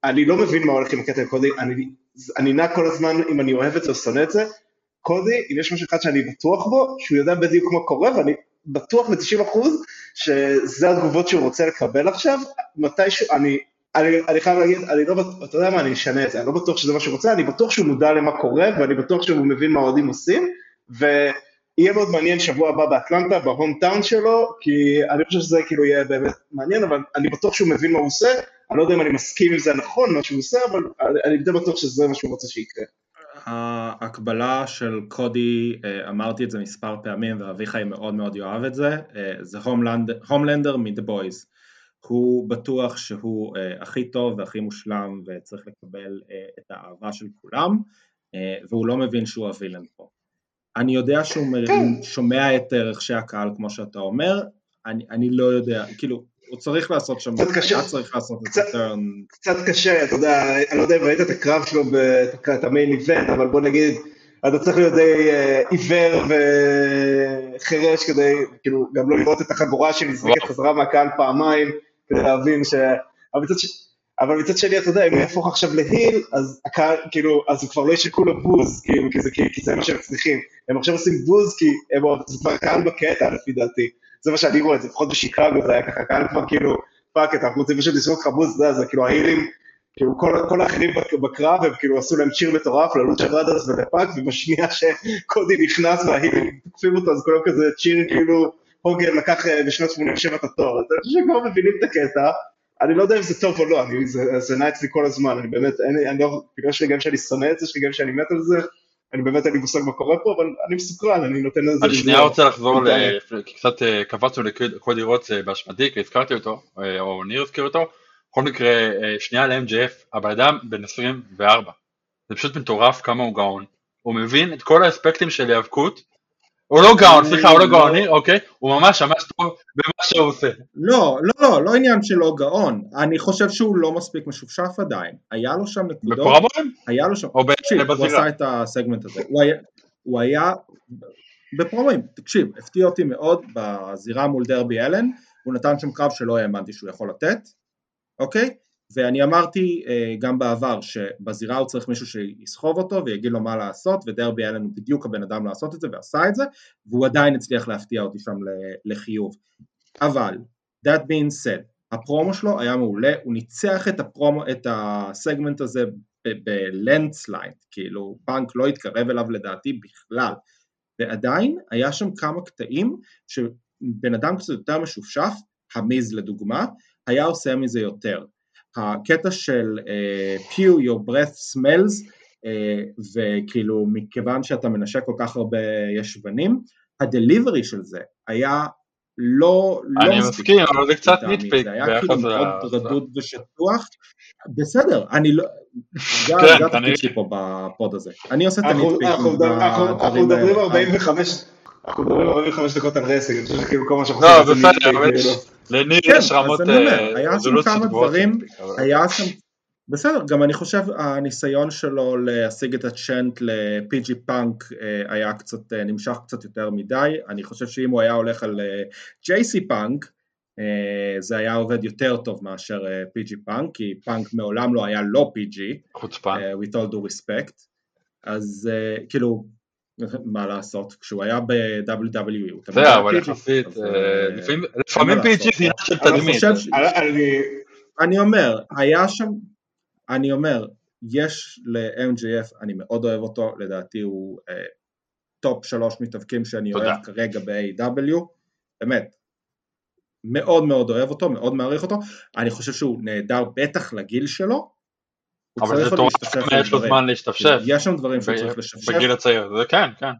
אני לא מבין מה הולך עם הקטע עם קודי, אני, אני נע כל הזמן אם אני אוהב את זה או שונא את זה, קודי, אם יש משהו אחד שאני בטוח בו, שהוא יודע בדיוק מה קורה, ואני בטוח ב-90% שזה התגובות שהוא רוצה לקבל עכשיו, מתישהו, אני אני, אני חייב להגיד, אני לא אתה יודע מה, אני אשנה את זה, אני לא בטוח שזה מה שהוא רוצה, אני בטוח שהוא מודע למה קורה, ואני בטוח שהוא מבין מה האוהדים עושים, ויהיה מאוד מעניין שבוע הבא באטלנטה, בהום טאון שלו, כי אני חושב שזה כאילו יהיה באמת מעניין, אבל אני בטוח שהוא מבין מה הוא עושה, אני לא יודע אם אני מסכים עם זה נכון, מה שהוא עושה, אבל אני די בטוח שזה מה שהוא רוצה שיקרה. ההקבלה של קודי, אה, אמרתי את זה מספר פעמים ואביחי מאוד מאוד יאהב את זה, אה, זה הומלנדר מ-The Boys. הוא בטוח שהוא uh, הכי טוב והכי מושלם וצריך לקבל את האהבה של כולם והוא לא מבין שהוא הווילן פה. אני יודע שהוא כן. שומע את רכשי הקהל כמו שאתה אומר, אני, אני לא יודע, כאילו, הוא צריך לעשות שם, קצת קשה, צריך לעשות קצת, את טרן. קצת קשה, אתה יודע, אני לא יודע אם ראית את הקרב שלו, את המיין איבנט, אבל בוא נגיד, אתה צריך להיות די עיוור וחירש כדי, כאילו, גם לא לראות את החגורה שנזרקת חזרה מהקהל פעמיים. כדי להבין ש... אבל מצד, ש... אבל מצד שני, אתה יודע, אם הוא יהפוך עכשיו להיל, אז הקהל, כאילו, אז הוא כבר לא ישקו לו בוז, כאילו, כי זה, כי, כי זה מה שהם צריכים. הם עכשיו עושים בוז כי הם, זה כבר קהל בקטע, לפי דעתי. זה מה שאני רואה, לפחות בשיקגו זה היה ככה, קהל כבר כאילו, fuck it, אנחנו רוצים פשוט לזרוק לך בוז, זה, זה כאילו ה heel ים, כאילו כל, כל האחרים בקרב, הם כאילו עשו להם cheer מטורף ללוצ'ה בראדרס ולפאק, ובשנייה שקודי נכנס וה heel ים תוקפים אותו, אז כולם כזה cheer כאילו, הוגן לקח אה, בשנת 87 את התואר, אז אני חושב שכבר מבינים את הקטע, אני לא יודע אם זה טוב או לא, אני, זה, זה נע אצלי כל הזמן, אני באמת, אין, אני לא, יש רגעים שאני שונא את זה, רגעים שאני מת על זה, אני באמת אין לי מושג מה קורה פה, אבל אני מסוקרן, אני נותן לזה... אני שנייה רוצה לחזור, כי קצת אה, קפצנו לקודי רוץ אה, באשמתי, כי הזכרתי אותו, או ניר הזכיר אותו, בכל מקרה, שנייה ל-MJF, הבן אדם בן 24, זה פשוט מטורף כמה הוא גאון, הוא מבין את כל האספקטים של היאבקות, הוא לא גאון, סליחה, הוא לא גאוני, אוקיי? הוא ממש ממש טוב במה שהוא עושה. לא, לא, לא, לא עניין של לא גאון. אני חושב שהוא לא מספיק משופשף עדיין. היה לו שם נקודות. בפרומואים? היה לו שם. או תקשיב, הוא עשה את הסגמנט הזה. הוא היה... בפרומואים, תקשיב, הפתיע אותי מאוד בזירה מול דרבי אלן, הוא נתן שם קרב שלא האמנתי שהוא יכול לתת, אוקיי? ואני אמרתי uh, גם בעבר שבזירה הוא צריך מישהו שיסחוב אותו ויגיד לו מה לעשות ודרבי היה לנו בדיוק הבן אדם לעשות את זה ועשה את זה והוא עדיין הצליח להפתיע אותי שם לחיוב. אבל that being said הפרומו שלו היה מעולה הוא ניצח את, הפרומו, את הסגמנט הזה ב landslide כאילו פאנק לא התקרב אליו לדעתי בכלל. ועדיין היה שם כמה קטעים שבן אדם קצת יותר משופשף המיז לדוגמה היה עושה מזה יותר הקטע של אה, pew your breath smells אה, וכאילו מכיוון שאתה מנשק כל כך הרבה ישבנים ה delivery של זה היה לא, לא אני מסכים, אבל זה קצת nitpick. זה היה כאילו מאוד רדוד ושטוח. בסדר, אני לא... זה התפקיד פה בפוד הזה. אני עושה את ה nitpick. אנחנו מדברים 45... אנחנו מדברים 45 דקות על רסק, אני חושב שכאילו כל מה שאנחנו עושים... לא, בסדר, אבל לניר כן, יש רמות רזולוציות גבוהות. היה שם, בסדר, גם אני חושב הניסיון שלו להשיג את ה chant ל-PG פאנק אה, היה קצת, אה, נמשך קצת יותר מדי, אני חושב שאם הוא היה הולך על אה, פאנק זה היה עובד יותר טוב מאשר PG פאנק, כי פאנק מעולם לא היה לא PG, חוצפן, with all due respect, אז כאילו מה לעשות, כשהוא היה ב-WWE הוא תמיד היה אבל יחסית, אה, לפעמים PG זה עניין של תדמית. אני אומר, היה שם, אני אומר, יש ל-MJF, אני מאוד אוהב אותו, לדעתי הוא top אה, שלוש מתאבקים שאני אוהב כרגע ב-AEW, באמת, מאוד מאוד אוהב אותו, מאוד מעריך אותו, אני חושב שהוא נהדר בטח לגיל שלו, אבל זה טוב, יש לו זמן להשתפשף. יש שם דברים שהוא צריך לשפשף. בגיל הצעיר, זה כן, כן.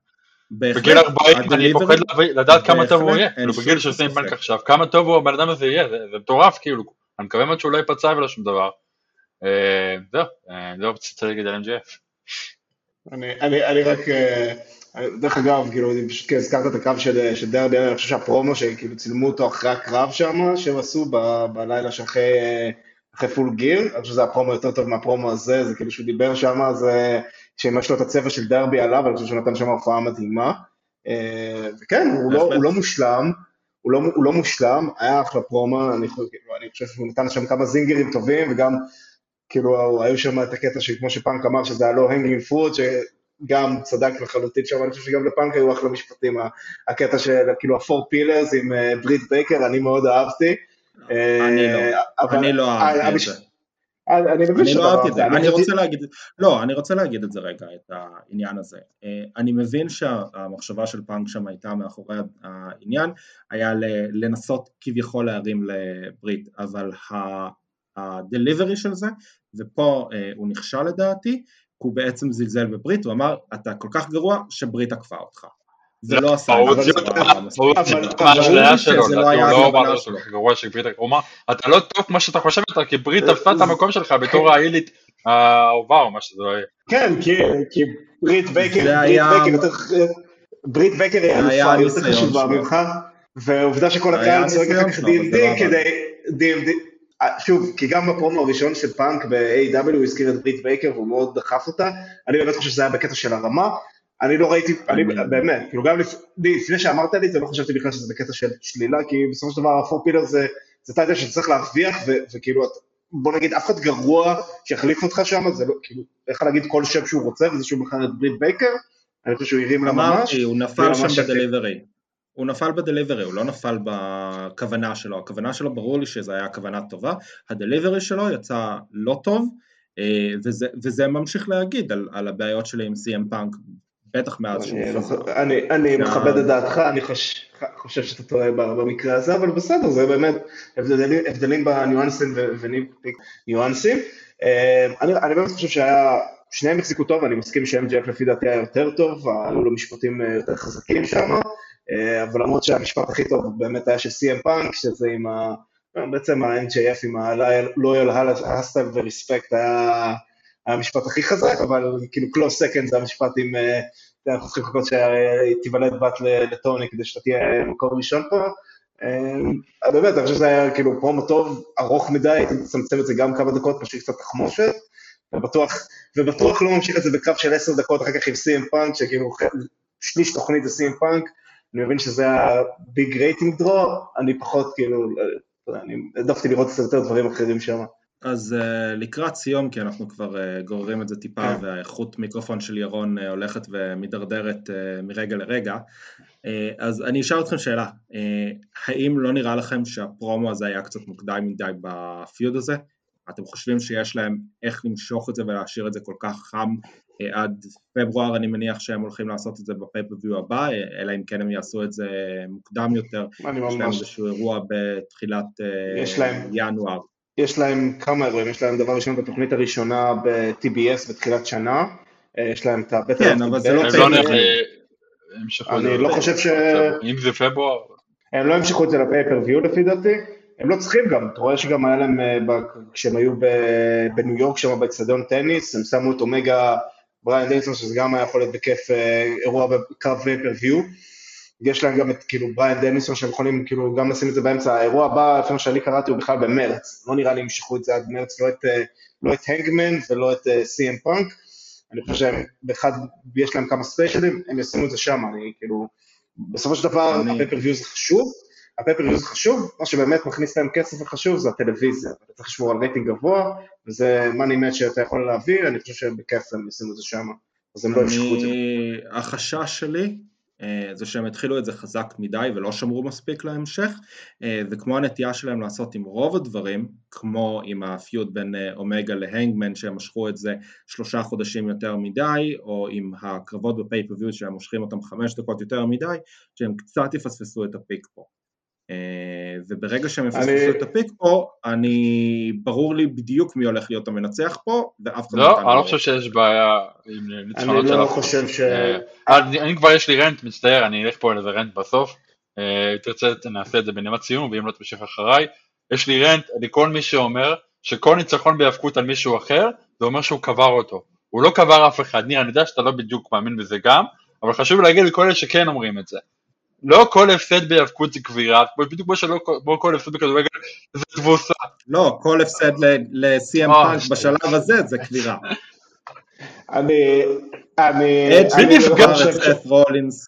בגיל 40 אני פוחד לדעת כמה טוב הוא יהיה, כאילו בגיל שעושים בנק עכשיו, כמה טוב הוא הבן אדם הזה יהיה, זה מטורף כאילו, אני מקווה מאוד שהוא לא ייפצע ולא שום דבר. אה, זהו, אה, זהו, רציתי להגיד על MGF. אני רק, אה, דרך אגב, כאילו, פשוט הזכרת את הקרב של דרבי, אני חושב שהפרומו שכאילו צילמו אותו אחרי הקרב שם, שהם עשו בלילה שאחרי... אחרי Full Gear, אני חושב שזה הפרומו יותר טוב מהפרומו הזה, זה כאילו שהוא דיבר שם, זה שאם יש לו את הצבע של דרבי עליו, אני חושב שהוא נתן שם הופעה מדהימה. אה, וכן, הוא לא, הוא לא מושלם, הוא לא, הוא לא מושלם, היה אחלה פרומו, אני, אני חושב שהוא נתן שם כמה זינגרים טובים, וגם כאילו היו שם את הקטע שכמו שפאנק אמר, שזה היה low hanging fruit, שגם צדק לחלוטין שם, אני חושב שגם לפאנק היו אחלה משפטים, הקטע של כאילו ה four pillars עם ברית אה, בייקר, אני מאוד אהבתי. אני לא, אני לא אהבתי את זה. אני מבין אני לא אהבתי את זה, אני רוצה להגיד, לא, אני רוצה להגיד את זה רגע, את העניין הזה. אה, אני מבין שהמחשבה של פאנק שם הייתה מאחורי העניין, היה לנסות כביכול להרים לברית, אבל ה delivery של זה, ופה אה, הוא נכשל לדעתי, הוא בעצם זלזל בברית, הוא אמר, אתה כל כך גרוע שברית עקפה אותך. עשה זה מספיק. הוא אבל- אותה מהאשליה ברור שזה לא היה לא הכוונה שלו. אמר, אתה לא טוב כמו שאתה חושב אתה, כי ברית תפסה את המקום שלך בתור העילית האהובה או מה שזה לא יהיה. כן, כי, ברית זה ברית יותר, בייקר היא זה אלופה, היא יותר חשובה. ממך, והעובדה שכל זה הקהל צועק אחר כך זה לא D&D עבד. כדי, D&D, אה, שוב, כי גם בפרומו הראשון של פאנק ב-AW הוא הזכיר את ברית בייקר והוא מאוד דחף אותה, אני באמת חושב שזה היה בקטע של הרמה, אני לא ראיתי, אני באמת, כאילו גם לפ- לפני שאמרת לי את זה, לא חשבתי בכלל שזה בקטע של שלילה, כי בסופו של דבר הפור פילר זה, זה טייטל שצריך להרוויח, וכאילו, בוא נגיד, אף אחד גרוע שיחליף אותך שם, זה לא, כאילו, יכול להגיד כל שם שהוא רוצה, וזה שהוא בחר את ברית בייקר, אני חושב שהוא הרים לה ממש, אמרתי, הוא נפל שם. בדליברי. הוא נפל בדליברי, הוא לא נפל בכוונה שלו. הכוונה שלו, ברור לי שזו הייתה כוונה טובה. הדליברי שלו יצא לא טוב, אה, וזה, וזה ממשיך להגיד על, על הבעיות שלי עם CM פאנק, בטח מאז שהוא אני לא- מכבד את דעתך, אני חוש, חושב שאתה טועה במקרה הזה, אבל בסדר, זה באמת הבדלים, בניואנסים וניואנסים. אה, אני, באמת חושב שהיה, שניהם החזיקו טוב, אני מסכים ש-MJF לפי דעתי היה יותר טוב, היו לו משפטים אה, יותר חזקים שם, אה, אבל למרות שהמשפט הכי טוב באמת היה של CM פאנק, שזה עם ה... בעצם ה-NJF עם ה-Loyal Hustle ו-Respect היה המשפט הכי חזק, אבל כאילו close second זה המשפט עם... אה, אנחנו צריכים לחכות שתיוולד בת לטוני כדי שאתה תהיה מקום ראשון פה. אה, באמת, אני חושב שזה היה כאילו פרומו טוב, ארוך מדי, הייתי מצמצם את זה גם כמה דקות, פשוט קצת תחמושת, ובטוח, ובטוח לא ממשיך את זה בקרב של עשר דקות אחר כך עם סי.אם פאנק, שכאילו שליש תוכנית זה סי.אם פאנק, אני מבין שזה הביג רייטינג דרו, אני פחות כאילו, לא יודע, אני העדפתי לראות קצת יותר דברים אחרים שם. אז uh, לקראת סיום, כי אנחנו כבר uh, גוררים את זה טיפה, כן. והאיכות מיקרופון של ירון uh, הולכת ומידרדרת מרגע לרגע, uh, אז אני אשאל אתכם שאלה, uh, האם לא נראה לכם שהפרומו הזה היה קצת מוקדם מדי בפיוד הזה? אתם חושבים שיש להם איך למשוך את זה ולהשאיר את זה כל כך חם uh, עד פברואר, אני מניח שהם הולכים לעשות את זה בפייפריוויו הבא, אלא אם כן הם יעשו את זה מוקדם יותר, יש להם איזשהו אירוע בתחילת uh, ינואר. יש להם כמה אירועים, יש להם דבר ראשון את התוכנית הראשונה ב-TBS בתחילת שנה, אה, יש להם את הבטר... כן, אבל זה לא הם לא אני לא. חושב ש... אם זה פברואר, הם לא המשיכו את זה לפייפריוויו לפי דעתי, הם לא צריכים גם, אתה רואה שגם היה להם, אה, ב- כשהם היו בניו יורק שם באצטדיון טניס, הם שמו את אומגה בריאן דניאלסון, שזה גם היה יכול להיות בכיף אה, אירוע בקרב pay-per-view. יש להם גם את כאילו בריאן דניאלסון שהם יכולים כאילו גם לשים את זה באמצע, האירוע הבא, לפי מה שאני קראתי, הוא בכלל במרץ, לא נראה לי ימשכו את זה עד מרץ, לא את, אה, לא את הנגמן ולא את סי.אם פאנק, אני חושב שהם, באחד, יש להם כמה ספיישלים, הם ישימו את זה שם, אני כאילו, בסופו של דבר, אני- ה pay-per-view זה חשוב, ה pay-per-view זה חשוב, מה שבאמת מכניס להם כסף וחשוב זה הטלוויזיה, אתה צריך לשמור על רייטינג גבוה, וזה מאני מאץ' שאתה יכול להביא, אני חושב שבכיף הם ישימו את זה שם, אז הם לא ימשכו את זה. אני, החשש שלי אה, זה שהם התחילו את זה חזק מדי ולא שמרו מספיק להמשך, אה, וכמו הנטייה שלהם לעשות עם רוב הדברים, כמו עם הפיוד בין אה, אומגה להנגמן שהם משכו את זה שלושה חודשים יותר מדי, או עם הקרבות בפייפריוויו שהם מושכים אותם חמש דקות יותר מדי, שהם קצת יפספסו את הפיק פה. אה, וברגע שהם יפספסו אני- את הפיק פה, אני, ברור לי בדיוק מי הולך להיות המנצח פה, ואף אחד לא, אני לא רואה. חושב שיש בעיה עם אני ניצחונות של לא אף אחד. חושב ש... אה, אני אני כבר יש לי רנט, מצטער, אני אלך פה על איזה רנט בסוף. אה, תרצה, נעשה את זה בנימת סיום, ואם לא תמשיך אחריי. יש לי רנט לכל מי שאומר שכל ניצחון בהיאבקות על מישהו אחר, זה אומר שהוא קבר אותו. הוא לא קבר אף אחד. ניר, אני יודע שאתה לא בדיוק מאמין בזה גם, אבל חשוב להגיד לכל אלה שכן אומרים את זה. לא כל הפסד בהיאבקות זה קבירה, בדיוק כמו שלא כמו כל הפסד בכדורגל זה תבוסה. לא, כל הפסד ל-CM אה, פאנק שטויות. בשלב הזה זה קבירה. אני... אני... אדג' מי לא נפגע חושב את סת רולינס?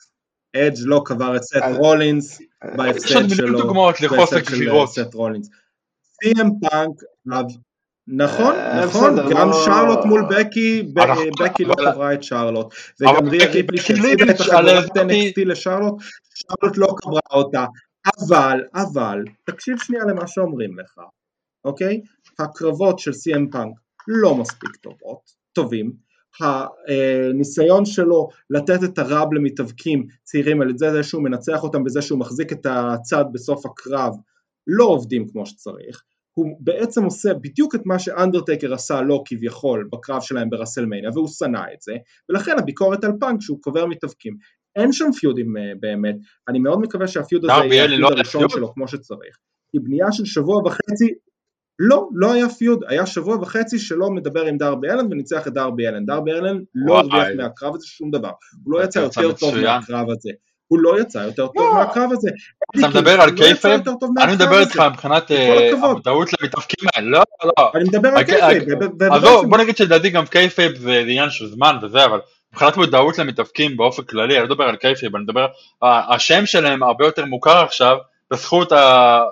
אדג' לא קבר את אז- רולינס יש עוד בהפסד מיליון שלו, דוגמאות לחוסר בהפסד של קבירות. CM פאנק, נכון, אה, נכון, גם לא- שרלוט מול בקי, בקי לא קברה את שרלוט, וגם ריה בקי שהפסידה את החברת NXT לשרלוט, שרלוט לא קברה אותה, אבל, אבל, תקשיב שנייה למה שאומרים לך, אוקיי? הקרבות של CM פאנק לא מספיק טובות, טובים, הניסיון שלו לתת את הרב למתאבקים צעירים על ידי זה שהוא מנצח אותם בזה שהוא מחזיק את הצד בסוף הקרב לא עובדים כמו שצריך, הוא בעצם עושה בדיוק את מה שאנדרטקר עשה לו כביכול בקרב שלהם ברסלמניה והוא שנא את זה ולכן הביקורת על פאנק שהוא קובר מתאבקים. אין שם פיודים אה, באמת, אני מאוד מקווה שה feud הזה יהיה ה feud לא הראשון שלו כמו שצריך, היא בנייה של שבוע וחצי לא, לא היה feud, היה שבוע וחצי שלא מדבר עם דרבי אלן וניצח את דרבי אלן, דרבי אלן לא הרוויח מהקרב הזה שום דבר, הוא לא יצא יותר טוב מהקרב הזה, הוא לא יצא יותר טוב לא. מהקרב הזה. אתה מדבר על kayfabe? אני מדבר איתך מבחינת אה, המודעות למתאבקים האלה, לא, לא. אני מדבר על kayfabe. עזוב, בוא נגיד שלדעתי גם kayfabe זה עניין של זמן וזה, אבל מבחינת מודעות למתאבקים באופן כללי, אני לא מדבר על kayfabe, אני מדבר, השם שלהם הרבה יותר מוכר עכשיו בזכות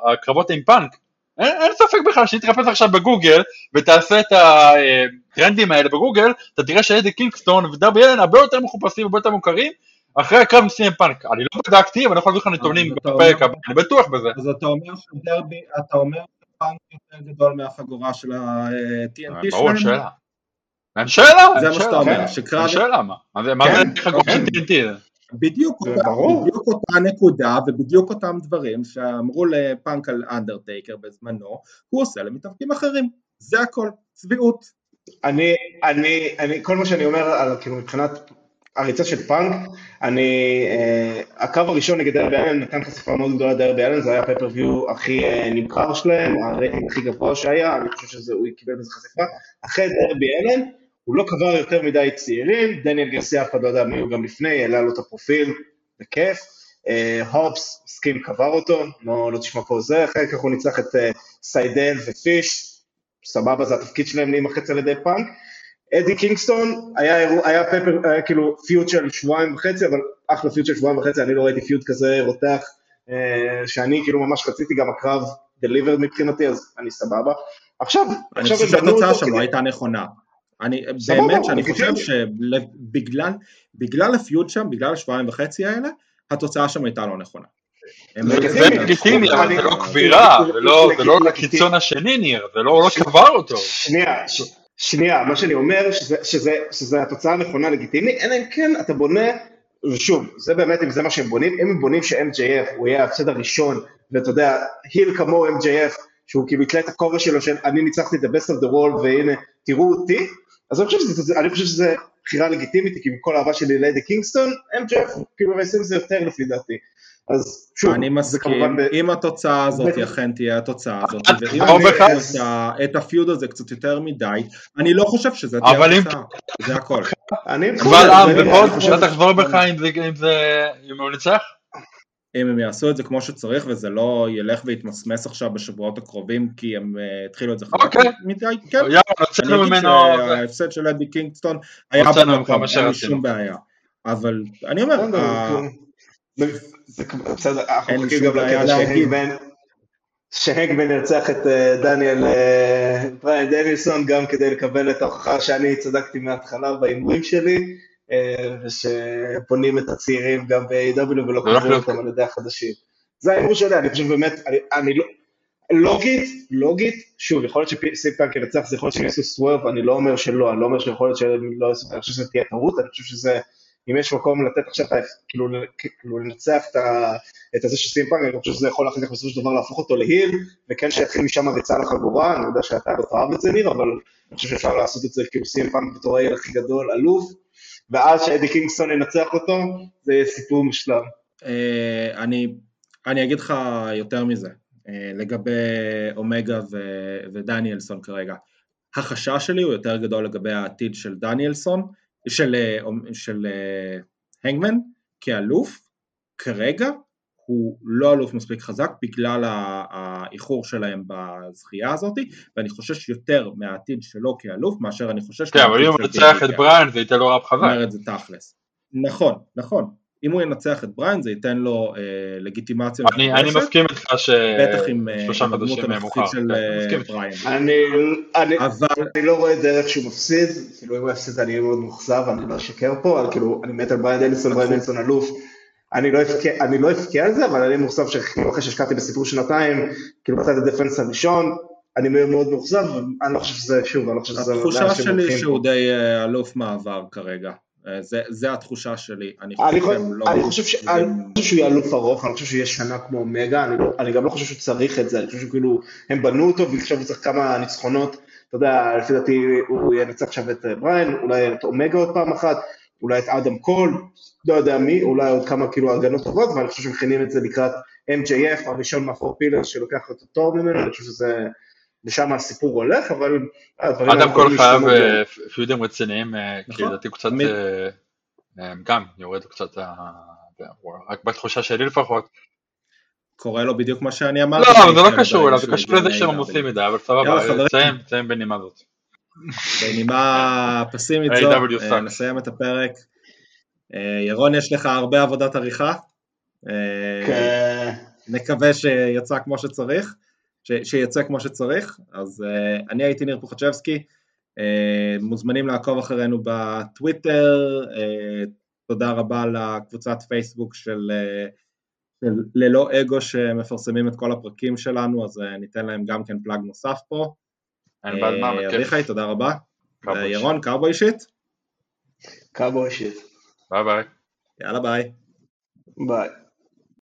הקרבות עם פאנק. אין, אין ספק בכלל שאם תחפש עכשיו בגוגל ותעשה את הטרנדים האלה בגוגל, אתה תראה שאדי קינגסטון ודרבי אלן הרבה יותר מחופשים, הרבה יותר מוכרים, אחרי הקרב עם CM פאנק. אני לא בדקתי, אבל אני יכול להביא לך נתונים בפרק הבא, אני בטוח בזה. אז אתה אומר שדרבי, אתה אומר שפאנק יותר גדול מהחגורה של ה-TNT שלהם? ברור, שאלה. אין שאלה, זה מה שאתה אומר, שקרב... אין שאלה, מה? מה זה חגורה של TNT? בדיוק, בדיוק אותה נקודה ובדיוק אותם דברים שאמרו לפאנק על אנדרטייקר בזמנו, הוא עושה למתאבקים אחרים, זה הכל, צביעות. אני, אני, אני, כל מה שאני אומר על, כאילו מבחינת הריצה של פאנק, אני, אה, הקרב הראשון נגד דרבי אלן נתן חשיפה מאוד גדולה לדרבי אלן, זה היה ה pay-per-view הכי אה, נמכר שלהם, הרייטינג הכי גבוה שהיה, אני חושב שהוא קיבל בזה חשיפה, אחרי דרבי אלן, הוא לא קבר יותר מדי צעירים, דניאל גרסיה אף אחד לא יודע מי הוא גם לפני, העלה לו את הפרופיל, בכיף. הופס, סקין קבר אותו, לא, לא תשמע פה זה, אחרי כך הוא ניצח את אה, סיידל ופיש, סבבה, זה התפקיד שלהם להימחץ על ידי פאנק. אדי קינגסטון, היה, היה פפר, היה כאילו feud של שבועיים וחצי, אבל אחלה feud של שבועיים וחצי, אני לא ראיתי feud כזה רותח, אה, שאני כאילו ממש רציתי, גם הקרב delivered מבחינתי, אז אני סבבה. עכשיו, אני חושב שהתוצאה שם לא הייתה נכונה. אני באמת שאני חושב שבגלל ה feud שם, בגלל השבועיים וחצי האלה, התוצאה שם הייתה לא נכונה. זה לגיטימי, אבל זה לא קבירה, זה לא לקיצון השני ניר, זה לא קבר אותו. שנייה, שנייה, מה שאני אומר, שזה התוצאה הנכונה לגיטימי, אלא אם כן אתה בונה, ושוב, זה באמת אם זה מה שהם בונים, אם הם בונים ש-MJF הוא יהיה ההפסד הראשון, ואתה יודע, היל כמוהו MJF, שהוא כאילו יתלה את הכובע שלו של אני ניצחתי את ה-best of the world והנה תראו אותי, אז אני חושב שזה, אני חושב שזה בחירה לגיטימית, כי עם כל האהבה שלי ליידי קינגסטון, MJF כאילו מיישם זה יותר לפי דעתי. אז שוב, אני מסכים, אם התוצאה הזאת אכן תהיה התוצאה הזאת, ואם אני את הפיוד הזה קצת יותר מדי, אני לא חושב שזה תהיה התוצאה, זה הכל. אבל עם, ופה שאתה תחזור בך אם הוא ניצח? אם הם יעשו את זה כמו שצריך וזה לא ילך ויתמסמס עכשיו בשבועות הקרובים כי הם uh, התחילו את זה חזק אוקיי. מדי, כן, אני אגיד שההפסד של אדי קינגסטון היה במקום, אין לי שום בעיה, אבל אני אומר, אין לי שום בעיה להגיד, שהגמן ירצח את אה, דניאל אה, בריין דנילסון גם כדי לקבל את ההוכחה שאני צדקתי מההתחלה בהימורים שלי אה, ושבונים את הצעירים גם ב-AW ולא קוראים אותם על ידי החדשים. זה ההימור שלי, אני חושב באמת, אני, אני לא... לוגית, לוגית, שוב, יכול להיות שסיפטנק ינצח, זה יכול להיות שהם יעשו סוורב, אני לא אומר שלא, אני לא אומר שיכול להיות שהם לא יעשו, אני חושב שזה תהיה טעות, אני חושב שזה, אם יש מקום לתת עכשיו, כאילו, כאילו לנצח את, את הזה של CM פאנק, אני חושב שזה יכול אחר כך בסופו של דבר להפוך אותו ל heel, וכן שיתחיל משם ריצה לחגורה, אני יודע שאתה לא תאהב את זה ניר, אבל אני חושב שאפשר לעשות את זה כאילו CM פאנק בתור heel הכי גדול, עלוב, ואז שאדי קינגסטון ינצח אותו, זה יהיה סיפור מושלם. אה, אני, אני אגיד לך יותר מזה, אה, לגבי אומגה ודניאלסון כרגע. החשש שלי הוא יותר גדול לגבי העתיד של דניאלסון, של, אה, של הנגמן כאלוף, כרגע הוא לא אלוף מספיק חזק בגלל האיחור שלהם בזכייה הזאת ואני חושש יותר מהעתיד שלו כאלוף מאשר אני חושש... כן, אבל אם הוא ינצח את בריין זה ייתן לו רב חזק. אומר את זה תכלס. נכון, נכון. אם הוא ינצח את בריין זה ייתן לו אה, לגיטימציה אני, אני מסכים איתך ש... בטח עם הדמות הנוכחית של כן, בריין. אני, אני, אבל... אני לא רואה דרך שהוא מפסיד, כאילו אם הוא יפסיד אני אהיה מאוד מאוכזב, אני לא אשקר פה, אבל כאילו אני מת על בריין דניסון, בריין דניסון אלוף. אני לא אבכה, אני לא אבכה על זה, אבל אני מוסף שאחרי שהשקעתי בסיפור שנתיים, כאילו בצד הדפנס הראשון, אני מאוד מאוכזב, אני לא חושב שזה, שוב, אני לא חושב שזה... התחושה שלי שהוא די אה, אלוף מעבר כרגע. אה, זה, זה התחושה שלי, אני חושב אני, שהם לא... אני, חושב ש... אני חושב שהוא יהיה אלוף ארוך, אני חושב שהוא יהיה שנה כמו אומגה, אני, לא- אני גם לא חושב שהוא צריך את זה, אני חושב שכאילו הם בנו אותו ועכשיו הוא צריך כמה ניצחונות, אתה יודע, לפי דעתי הוא ינצח עכשיו את אה, בריין, אולי את אומגה עוד פעם אחת, אולי את אדם קול, לא יודע מי, אולי עוד כמה כאילו הגנות טובות, ואני חושב שמכינים את זה לקראת MJF, הראשון מהפור פילר שלוקח את התור ממנו, אני חושב שזה, לשם הסיפור הולך, אבל... הדברים אדם יכולים חייב. אה, פיודים רציניים, אה, כי נכון. לדעתי הוא קצת, אה, גם יורד קצת, רק בתחושה שלי לפחות. קורה לו בדיוק מה שאני אמרתי. לא, אבל זה לא קשור אליו, זה קשור לזה שהם. עמוסים מדי, אבל סבבה. תסיים, תסיים בנימה זאת. בנימה פסימית זו. נסיים את הפרק. ירון, יש לך הרבה עבודת עריכה. כן. נקווה שיצא כמו שצריך, ש, שיצא כמו שצריך. אז uh, אני הייתי ניר פוחצ'בסקי, אה, מוזמנים לעקוב אחרינו בטוויטר, אה, תודה רבה לקבוצת פייסבוק של, אה, של ללא אגו שמפרסמים את כל הפרקים שלנו, אז אה, ניתן להם גם כן plug נוסף פה. אין בעד מה, בכיף. אביחי, תודה רבה. ירון, cowboy shit, cowboy shit. ביי ביי. יאללה ביי. ביי.